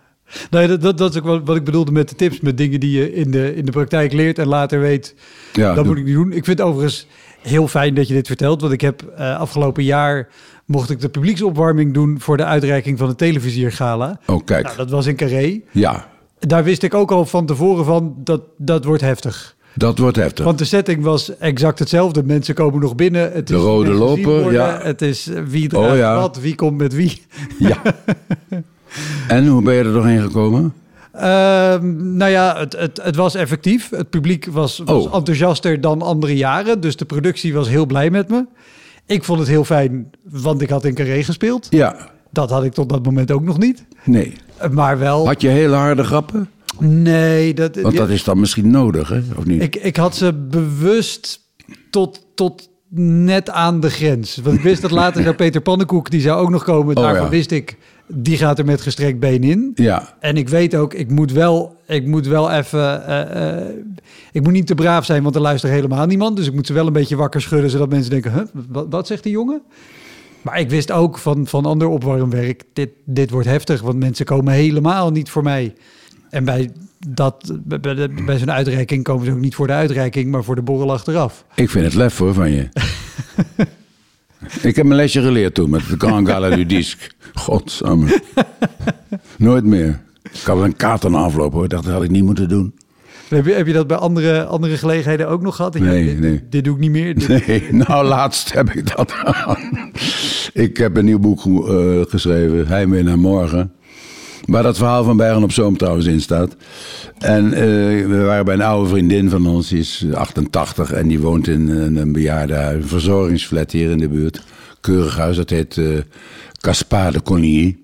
Nee, dat, dat, dat is ook wat, wat ik bedoelde met de tips. Met dingen die je in de, in de praktijk leert en later weet. Ja, dat moet ik niet doen. Ik vind het overigens heel fijn dat je dit vertelt. Want ik heb eh, afgelopen jaar mocht ik de publieksopwarming doen voor de uitreiking van het televisiergala. Oh, kijk. Nou, dat was in Carré. Ja, Daar wist ik ook al van tevoren van dat dat wordt heftig. Dat wordt heftig. Want de setting was exact hetzelfde. Mensen komen nog binnen. Het De is rode loper, ja. Het is wie draagt Oh, ja. wat, wie komt met wie. Ja. (laughs) en hoe ben je er doorheen gekomen? Ehm, nou ja, het, het, het was effectief. Het publiek was, was Oh. enthousiaster dan andere jaren. Dus de productie was heel blij met me. Ik vond het heel fijn, want ik had in Carré gespeeld. Ja, Dat had ik tot dat moment ook nog niet. nee. Maar wel... Had je hele harde grappen? Nee, dat, Want ja, dat is dan misschien nodig, hè? Of niet? ik, ik had ze bewust tot, tot net aan de grens. Want ik wist dat later (laughs) zou Peter Pannenkoek, die zou ook nog komen. Oh, Daarvan ja. wist ik, die gaat er met gestrekt been in. Ja, En ik weet ook, ik moet wel, ik moet wel even. eh, eh, ik moet niet te braaf zijn, want er luistert helemaal niemand. Dus ik moet ze wel een beetje wakker schudden, zodat mensen denken: huh, wat, wat zegt die jongen? Maar ik wist ook van, van ander opwarmwerk: dit, dit wordt heftig, want mensen komen helemaal niet voor mij. En bij, dat, bij, zo'n uitreiking komen ze ook niet voor de uitreiking, maar voor de borrel achteraf. ik vind het lef hoor van je. (laughs) ik heb mijn lesje geleerd toen met de Grand Gala du Disque. Godsamme. Nooit meer. Ik had wel een kaart aan afloop hoor. Dat had ik niet moeten doen. Heb je, heb je dat bij andere, andere gelegenheden ook nog gehad? Nee, dit, nee. dit doe ik niet meer. Dit- Nee, nou laatst heb ik dat. Ik heb een nieuw boek eh, geschreven, Heimwee naar morgen. Waar dat verhaal van Bergen op Zoom trouwens in staat. En eh, we waren bij een oude vriendin van ons, die is 88 en die woont in een, een bejaardenhuis, een verzorgingsflat hier in de buurt. Keurig huis, dat heet eh Caspar de Conigny.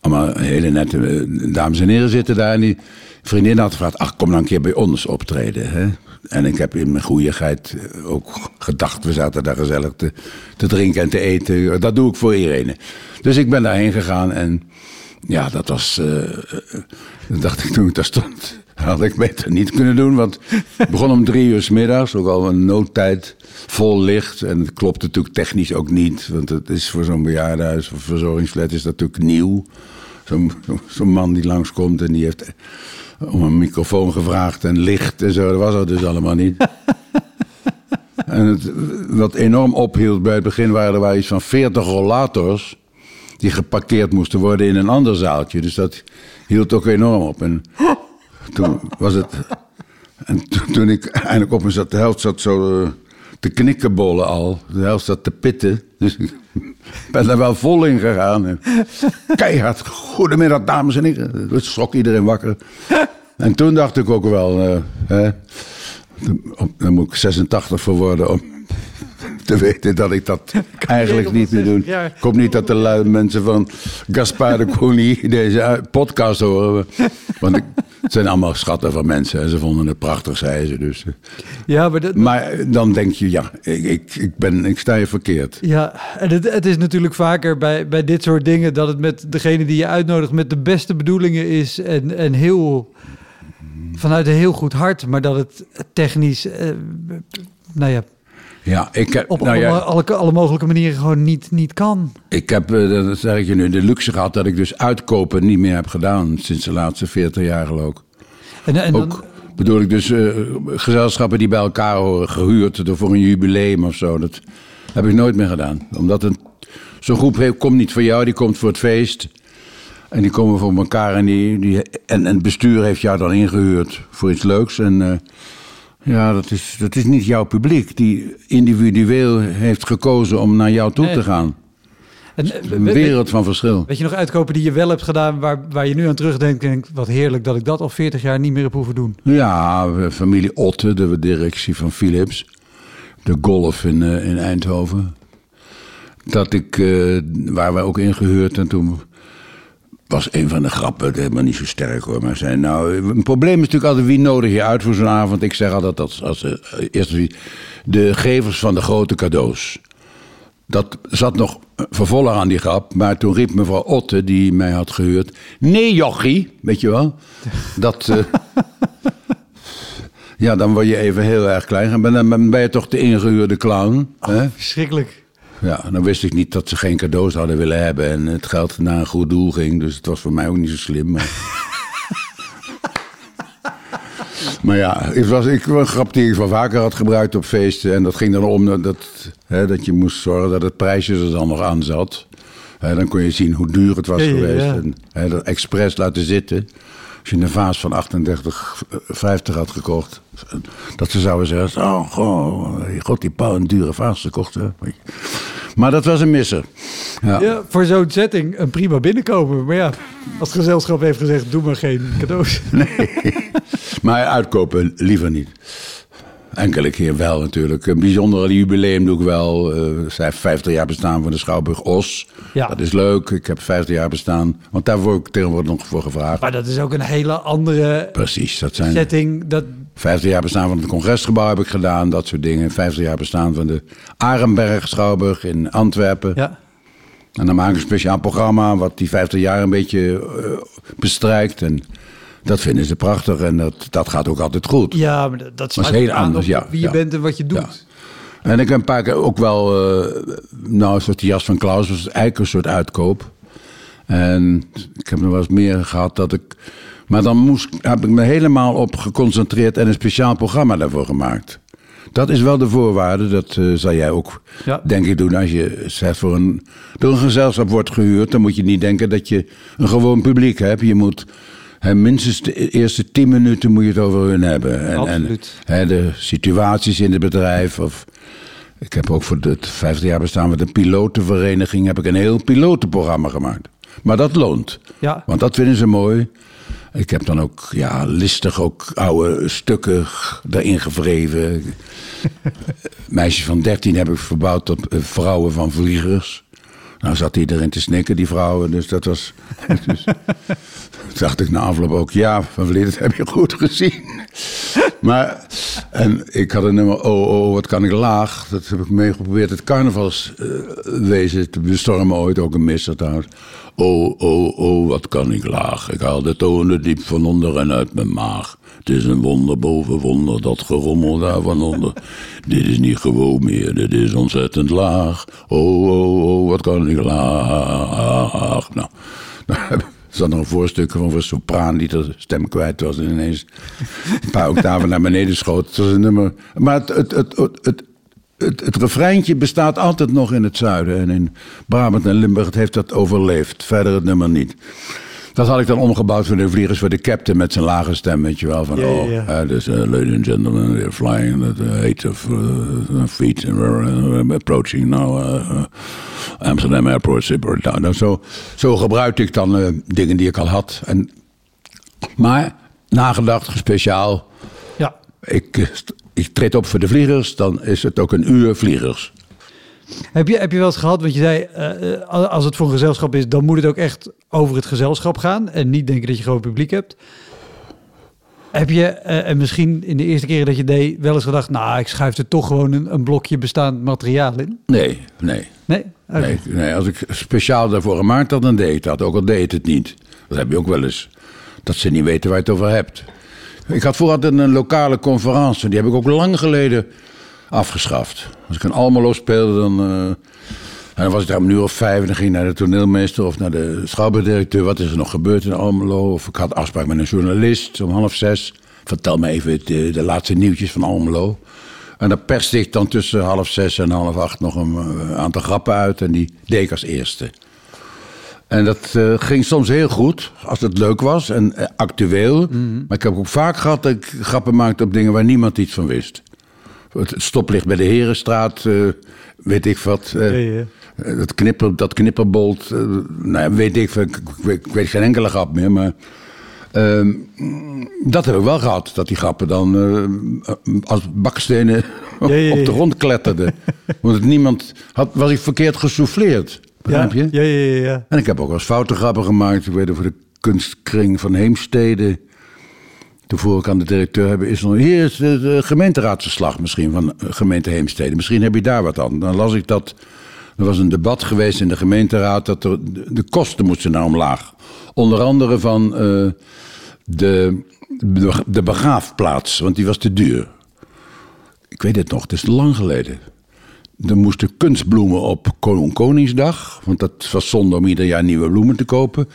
Allemaal hele nette eh, dames en heren zitten daar. En die vriendin had gevraagd, ach kom nou een keer bij ons optreden. Hè? En ik heb in mijn goeieheid eh, ook gedacht, we zaten daar gezellig te, te drinken en te eten. Dat doe ik voor Irene. Dus ik ben daarheen gegaan en ja, dat was... eh, eh, dat dacht ik toen ik daar stond, had ik beter niet kunnen doen. Want het begon om drie uur 's middags, ook al een noodtijd, vol licht. En het klopt natuurlijk technisch ook niet. Want het is voor zo'n bejaardenhuis of verzorgingsflat is dat natuurlijk nieuw. Zo'n zo, man die langskomt en die heeft om een microfoon gevraagd en licht en zo. Dat was dat dus allemaal niet. (laughs) en het, wat enorm ophield bij het begin waren er wel iets van 40 rollators die geparkeerd moesten worden in een ander zaaltje. Dus dat hield ook enorm op. En toen was het. En toen, ik eindelijk op me zat, de helft zat zo eh, te knikkenbollen al. De helft zat te pitten. Dus ik (laughs) ben er wel vol in gegaan. En keihard, goedemiddag dames en heren. Het schrok iedereen wakker. En toen dacht ik ook wel, eh, hè, daar moet ik 86 voor worden om te weten dat ik dat (laughs) eigenlijk niet meer doe. 60 jaar. Ik hoop niet dat de lui mensen van Gaspar de Cougny deze eh, podcast horen. Want ik, het zijn allemaal schatten van mensen en ze vonden het prachtig, zeiden ze. Dus. Ja, maar dat, Maar dan denk je, ja, ik, ik, ik, ben, ik sta je verkeerd. Ja, en het, het is natuurlijk vaker bij, bij dit soort dingen dat het met degene die je uitnodigt met de beste bedoelingen is en, en heel vanuit een heel goed hart, maar dat het technisch, eh, nou ja, Ja, ik heb, op nou ja, alle, alle, alle mogelijke manieren gewoon niet, niet kan. ik heb, eh, dat zeg ik je nu, de luxe gehad dat ik dus uitkopen niet meer heb gedaan sinds de laatste 40 jaar ik. En, en dan, Ook bedoel ik dus eh, gezelschappen die bij elkaar horen, gehuurd voor een jubileum of zo. Dat heb ik nooit meer gedaan. Omdat een, zo'n groep komt niet voor jou, die komt voor het feest. En die komen voor elkaar en, die, die, en, en het bestuur heeft jou dan ingehuurd voor iets leuks. En eh, ja, dat is, dat is niet jouw publiek die individueel heeft gekozen om naar jou toe Nee. te gaan. en, Een wereld van verschil. Weet je nog uitkopen die je wel hebt gedaan, waar, waar je nu aan terugdenkt en denkt, wat heerlijk dat ik dat al 40 jaar niet meer heb hoeven doen. Ja, familie Otte, de directie van Philips. De golf in, eh, in Eindhoven. Dat ik, eh, waar we ook ingehuurd en toen was een van de grappen, helemaal niet zo sterk hoor, maar zei nou, een probleem is natuurlijk altijd wie nodig je uit voor zo'n avond. Ik zeg altijd als, als eh, eerste de gevers van de grote cadeaus. Dat zat nog vervolg aan die grap, maar toen riep mevrouw Otte, die mij had gehuurd, nee jochie, weet je wel. Dat, eh, (laughs) ja, dan word je even heel erg klein. En ben- dan ben je toch de ingehuurde clown. Hè? Verschrikkelijk. Ja, dan wist ik niet dat ze geen cadeaus hadden willen hebben. En het geld naar een goed doel ging. Dus het was voor mij ook niet zo slim. Maar, (laughs) maar ja, het was ik, een grap die ik wel vaker had gebruikt op feesten. En dat ging dan om dat, dat, hè, dat je moest zorgen dat het prijsje er dan nog aan zat. Hè, dan kon je zien hoe duur het was Ja, ja, geweest. ja. En hè, dat expres laten zitten. Als je een vaas van 38,50 had gekocht. Dat ze zouden zeggen, oh, goh, god die Paul een dure vaas gekocht. Hè. Maar dat was een misser. Ja. Ja, voor zo'n setting een prima binnenkomen. Maar ja, als het gezelschap heeft gezegd, doe maar geen cadeaus. (laughs) Maar uitkopen liever niet. Enkele keer wel natuurlijk. Een bijzondere jubileum doe ik wel. Eh zij 50 jaar bestaan van de Schouwburg Os. Ja. Dat is leuk. Ik heb 50 jaar bestaan. Want daar word ik tegenwoordig nog voor gevraagd. Maar dat is ook een hele andere Precies, dat zijn setting. Dat, 50 jaar bestaan van het congresgebouw heb ik gedaan. Dat soort dingen. 50 jaar bestaan van de Arenberg Schouwburg in Antwerpen. ja. En dan maak ik een speciaal programma wat die 50 jaar een beetje eh, bestrijkt. En dat vinden ze prachtig en dat, dat gaat ook altijd goed. ja, maar dat, sluit heel anders, ja, wie je ja. bent en wat je doet. Ja. En ik heb een paar keer ook wel, eh, nou, een soort jas van Klaus, was eigenlijk een soort uitkoop. En ik heb nog wel eens meer gehad dat ik. Maar dan moest, heb ik me helemaal op geconcentreerd en een speciaal programma daarvoor gemaakt. Dat is wel de voorwaarde, dat eh, zal jij ook, Ja. denk ik, doen. Als je zegt voor een, door een gezelschap wordt gehuurd, dan moet je niet denken dat je een gewoon publiek hebt. Je moet hè, minstens de eerste tien minuten moet je het over hun hebben. En, Absoluut. En, hè, de situaties in het bedrijf. Of, ik heb ook voor het 50 jaar bestaan met een pilotenvereniging heb ik een heel pilotenprogramma gemaakt. Maar dat loont. Ja. Want dat vinden ze mooi. Ik heb dan ook ja, listig ook oude stukken daarin gevreven. (laughs) Meisjes van 13 heb ik verbouwd tot eh, vrouwen van vliegers. Nou zat iedereen te snikken, die vrouwen. Dus dat was... (laughs) Dus, dacht ik na afloop ook, ja, van dat heb je goed gezien. (laughs) Maar, en ik had een nummer, oh, oh, wat kan ik laag. Dat heb ik mee geprobeerd het carnavalswezen te bestormen. Ooit ook een misser trouwens. Oh, oh, oh, wat kan ik laag. Ik haal de tonen diep van onder en uit mijn maag. Het is een wonder boven wonder, dat gerommel daar van onder. (laughs) dit is niet gewoon meer, dit is ontzettend laag. Oh, oh, oh, wat kan ik laag. Nou, (laughs) er zat nog een voorstuk van een sopraan die de stem kwijt was en ineens een paar octaven naar beneden schoot. Het was een nummer. Maar het, het, het, het, het, het, refreintje bestaat altijd nog in het zuiden. En in Brabant en Limburg het heeft dat overleefd. Verder het nummer niet. Dat had ik dan omgebouwd voor de vliegers, voor de captain met zijn lage stem, weet je wel. Van, Ja, ja, oh, dus, uh, ladies and gentlemen, we're flying at the height of uh, feet and we're approaching now uh, Amsterdam Airport. Zipper. Nou, zo, zo gebruikte ik dan dingen die ik al had. En, maar nagedacht, speciaal. Ja. Ik, eh, ik treed op voor de vliegers, dan is het ook een uur vliegers. Heb je, heb je wel eens gehad, want je zei, eh, eh, als het voor een gezelschap is, dan moet het ook echt over het gezelschap gaan. En niet denken dat je gewoon publiek hebt. Heb je, eh, en misschien in de eerste keren dat je deed, wel eens gedacht, nou, ik schuif er toch gewoon een, een blokje bestaand materiaal in? Nee, nee. Nee? Nee, nee, als ik speciaal daarvoor gemaakt had, dan deed ik dat. Ook al deed het niet. Dat heb je ook wel eens. Dat ze niet weten waar je het over hebt. Ik had voor altijd een lokale conferentie. Die heb ik ook lang geleden afgeschaft. Als ik in Almelo speelde, dan, eh, en dan was ik daar om een uur of vijf. En dan ging ik naar de toneelmeester of naar de schouwburgdirecteur. Wat is er nog gebeurd in Almelo? Of ik had afspraak met een journalist om half zes. Vertel me even de, de laatste nieuwtjes van Almelo. En dan perste ik dan tussen half zes en half acht nog een eh, aantal grappen uit. En die deed ik als eerste. En dat eh, ging soms heel goed, als het leuk was en eh, actueel. Maar ik heb ook vaak gehad dat ik grappen maakte op dingen waar niemand iets van wist. Het stoplicht bij de Herenstraat, eh, weet ik wat. Ja, ja. Dat, knipper, dat knipperbolt, nou ja, weet ik, ik, ik weet, ik weet geen enkele grap meer. Maar ehm, dat heb ik wel gehad, dat die grappen dan als bakstenen Ja, (laughs) op de grond kletterden. (laughs) Want niemand had, was ik verkeerd gesouffleerd. Begrijp je? Ja, ja, ja, ja. En ik heb ook wel eens foute grappen gemaakt. Ik weet voor de kunstkring van Heemstede. Toen vroeg ik aan de directeur, hebben, is nog, hier is de, de gemeenteraadsverslag misschien van eh, gemeente Heemstede. Misschien heb je daar wat aan. Dan las ik dat, er was een debat geweest in de gemeenteraad dat er, de, de kosten moesten naar omlaag. Onder andere van eh, de, de, de begraafplaats, want die was te duur. Ik weet het nog, het is lang geleden. Er moesten kunstbloemen op Kon- Koningsdag. Want dat was zonde om ieder jaar nieuwe bloemen te kopen.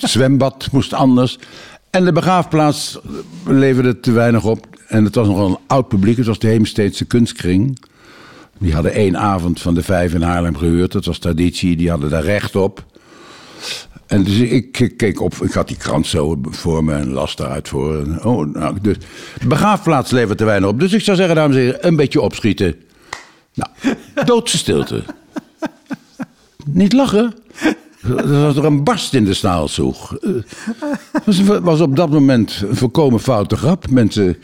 Het (laughs) zwembad moest anders. En de begraafplaats leverde te weinig op. En het was nogal een oud publiek. Het was de Heemsteedse kunstkring. Die hadden één avond van de vijf in Haarlem gehuurd. Dat was traditie. Die hadden daar recht op. En dus ik keek op, ik had die krant zo voor me en las daaruit voor. Oh, nou, dus de begraafplaats levert te weinig op. Dus ik zou zeggen, dames en heren, een beetje opschieten. Nou, doodse stilte. Niet lachen. Er was er een barst in de staalzoeg. Het was, was op dat moment een volkomen foute grap. Mensen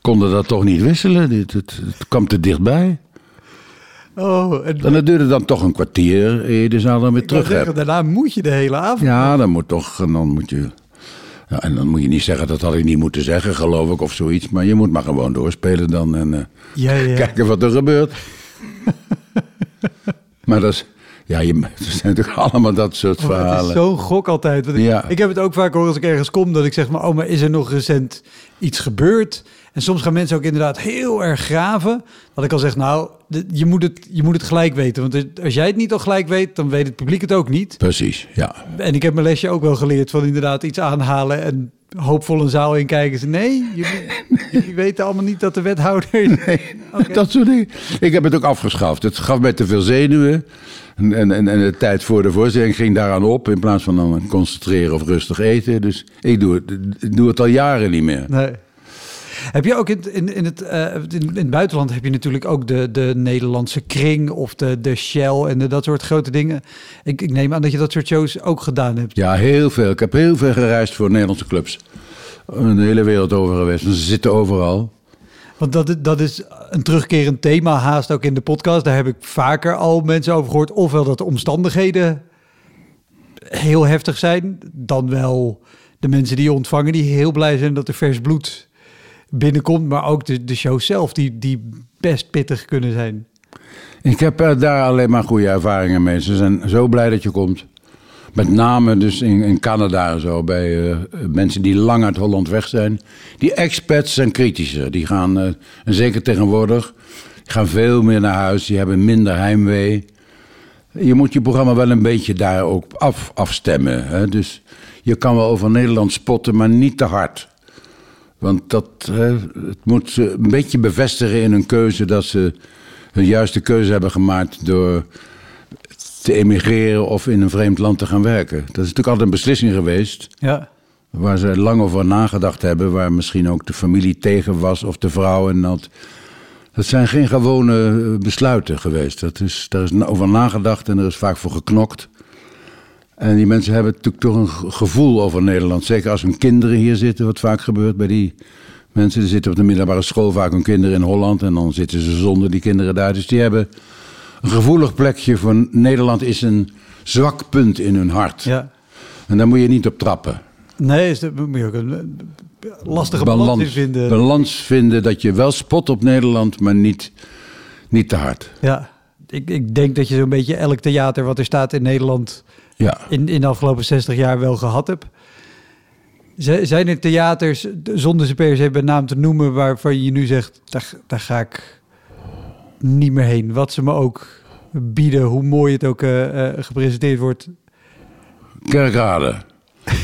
konden dat toch niet wisselen. Het, het, het kwam te dichtbij. Oh, en En dat duurde dan toch een kwartier eer je de zaal dan weer terug hebt. daarna moet je de hele avond. Ja, dan moet toch, en dan moet je. Ja, en dan moet je niet zeggen, dat had ik niet moeten zeggen, geloof ik, of zoiets. Maar je moet maar gewoon doorspelen dan en eh, Ja, ja. kijken wat er gebeurt. (laughs) maar dat is, ja, je, (laughs) er zijn natuurlijk allemaal dat soort Oh, het is verhalen. zo'n gok altijd. Want ik, Ja. ik heb het ook vaak hoor als ik ergens kom, dat ik zeg maar, oh, maar is er nog recent iets gebeurd? En soms gaan mensen ook inderdaad heel erg graven. Dat ik al zeg, nou, je moet, het, je moet het gelijk weten. Want als jij het niet al gelijk weet, dan weet het publiek het ook niet. Precies, ja. En ik heb mijn lesje ook wel geleerd van inderdaad iets aanhalen en hoopvol een zaal in kijken. Ze, nee, jullie, jullie weten allemaal niet dat de wethouder... (laughs) Dat soort dingen. Ik heb het ook afgeschaft. Het gaf mij te veel zenuwen. En, en, en, en de tijd voor de voorstelling ging daaraan op. In plaats van dan concentreren of rustig eten. Dus ik doe het, ik doe het al jaren niet meer. Nee. Heb je ook in, in, in, het, eh, in, in het buitenland heb je natuurlijk ook de, de Nederlandse kring of de, de Shell en de, dat soort grote dingen. Ik, ik neem aan dat je dat soort shows ook gedaan hebt. Ja, heel veel. Ik heb heel veel gereisd voor Nederlandse clubs. De hele wereld over geweest. Ze zitten overal. Want dat, is- dat is een terugkerend thema haast ook in de podcast. Daar heb ik vaker al mensen over gehoord. Ofwel dat de omstandigheden heel heftig zijn. Dan wel de mensen die je ontvangen die heel blij zijn dat er vers bloed binnenkomt. Maar ook de, de show zelf die, die best pittig kunnen zijn. Ik heb eh, daar alleen maar goede ervaringen mee. Ze zijn zo blij dat je komt. Met name dus in, in Canada en zo. Bij eh, mensen die lang uit Holland weg zijn. Die expats zijn kritischer. Die gaan, eh, zeker tegenwoordig, gaan veel meer naar huis. Die hebben minder heimwee. Je moet je programma wel een beetje daar ook af, afstemmen. Hè? Dus je kan wel over Nederland spotten, maar niet te hard. Want dat, hè, het moet ze een beetje bevestigen in hun keuze dat ze hun juiste keuze hebben gemaakt door te emigreren of in een vreemd land te gaan werken. Dat is natuurlijk altijd een beslissing geweest Ja. waar ze lang over nagedacht hebben, waar misschien ook de familie tegen was of de vrouw. En dat, dat zijn geen gewone eh, besluiten geweest. Dat is, daar is over nagedacht en er is vaak voor geknokt. En die mensen hebben natuurlijk toch een ge- gevoel over Nederland. Zeker als hun kinderen hier zitten, wat vaak gebeurt bij die mensen. Die zitten op de middelbare school vaak hun kinderen in Holland. En dan zitten ze zonder die kinderen daar. Dus die hebben een gevoelig plekje voor Nederland is een zwak punt in hun hart. ja. En daar moet je niet op trappen. Nee, is dat moet je ook een lastige balans, in vinden. balans vinden dat je wel spot op Nederland, maar niet, niet te hard. Ja, ik, ik denk dat je zo'n beetje elk theater wat er staat in Nederland Ja. in, in de afgelopen 60 jaar wel gehad hebt. Z- Zijn er theaters, zonder ze per se bij naam te noemen, waarvan je nu zegt, daar, daar ga ik niet meer heen. Wat ze me ook bieden, hoe mooi het ook eh, eh, gepresenteerd wordt. Kerkrade. Dat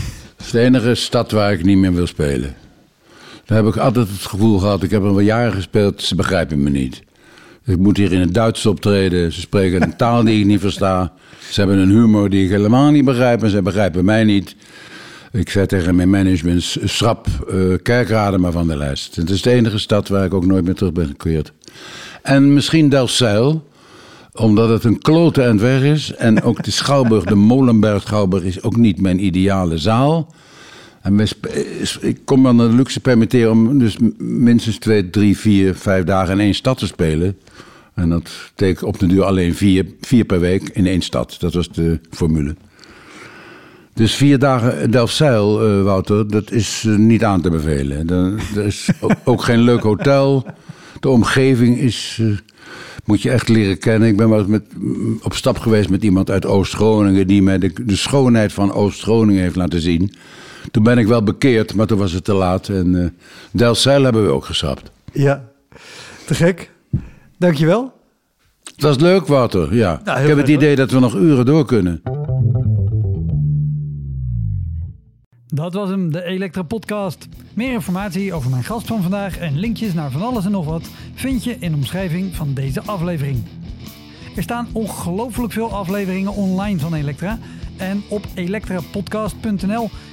is de enige stad waar ik niet meer wil spelen. Daar heb ik altijd het gevoel gehad, ik heb er wel jaren gespeeld, ze begrijpen me niet. Ik moet hier in het Duits optreden, ze spreken een taal die ik niet versta. Ze hebben een humor die ik helemaal niet begrijp en ze begrijpen mij niet. Ik zei tegen mijn management, schrap Kerkrade maar van de lijst. Het is de enige stad waar ik ook nooit meer terug ben gekeerd. En misschien Delfzijl, omdat het een klote en weg is. En ook de Schouwburg, de Molenberg Schouwburg, is ook niet mijn ideale zaal. En ik kom aan de luxe permitteren om dus minstens twee, drie, vier, vijf dagen in één stad te spelen. En dat betekent op de duur alleen vier, vier per week in één stad. Dat was de formule. Dus vier dagen Delfzijl, eh Wouter, dat is eh, niet aan te bevelen. Dan- Er is (laughs) ook, geen leuk hotel. De omgeving is, eh, moet je echt leren kennen. Ik ben wel met, op stap geweest met iemand uit Oost-Groningen... die mij de schoonheid van Oost-Groningen heeft laten zien. Toen ben ik wel bekeerd, maar toen was het te laat. En eh Delfzijl hebben we ook geschrapt. Ja, te gek. Dankjewel. Het was leuk, Wouter. Ja. Nou, ik heb het idee dat we nog uren door kunnen. Dat was hem, de Elektra Podcast. Meer informatie over mijn gast van vandaag en linkjes naar van alles en nog wat vind je in de omschrijving van deze aflevering. Er staan ongelooflijk veel afleveringen online van Elektra. En op elektrapodcast.nl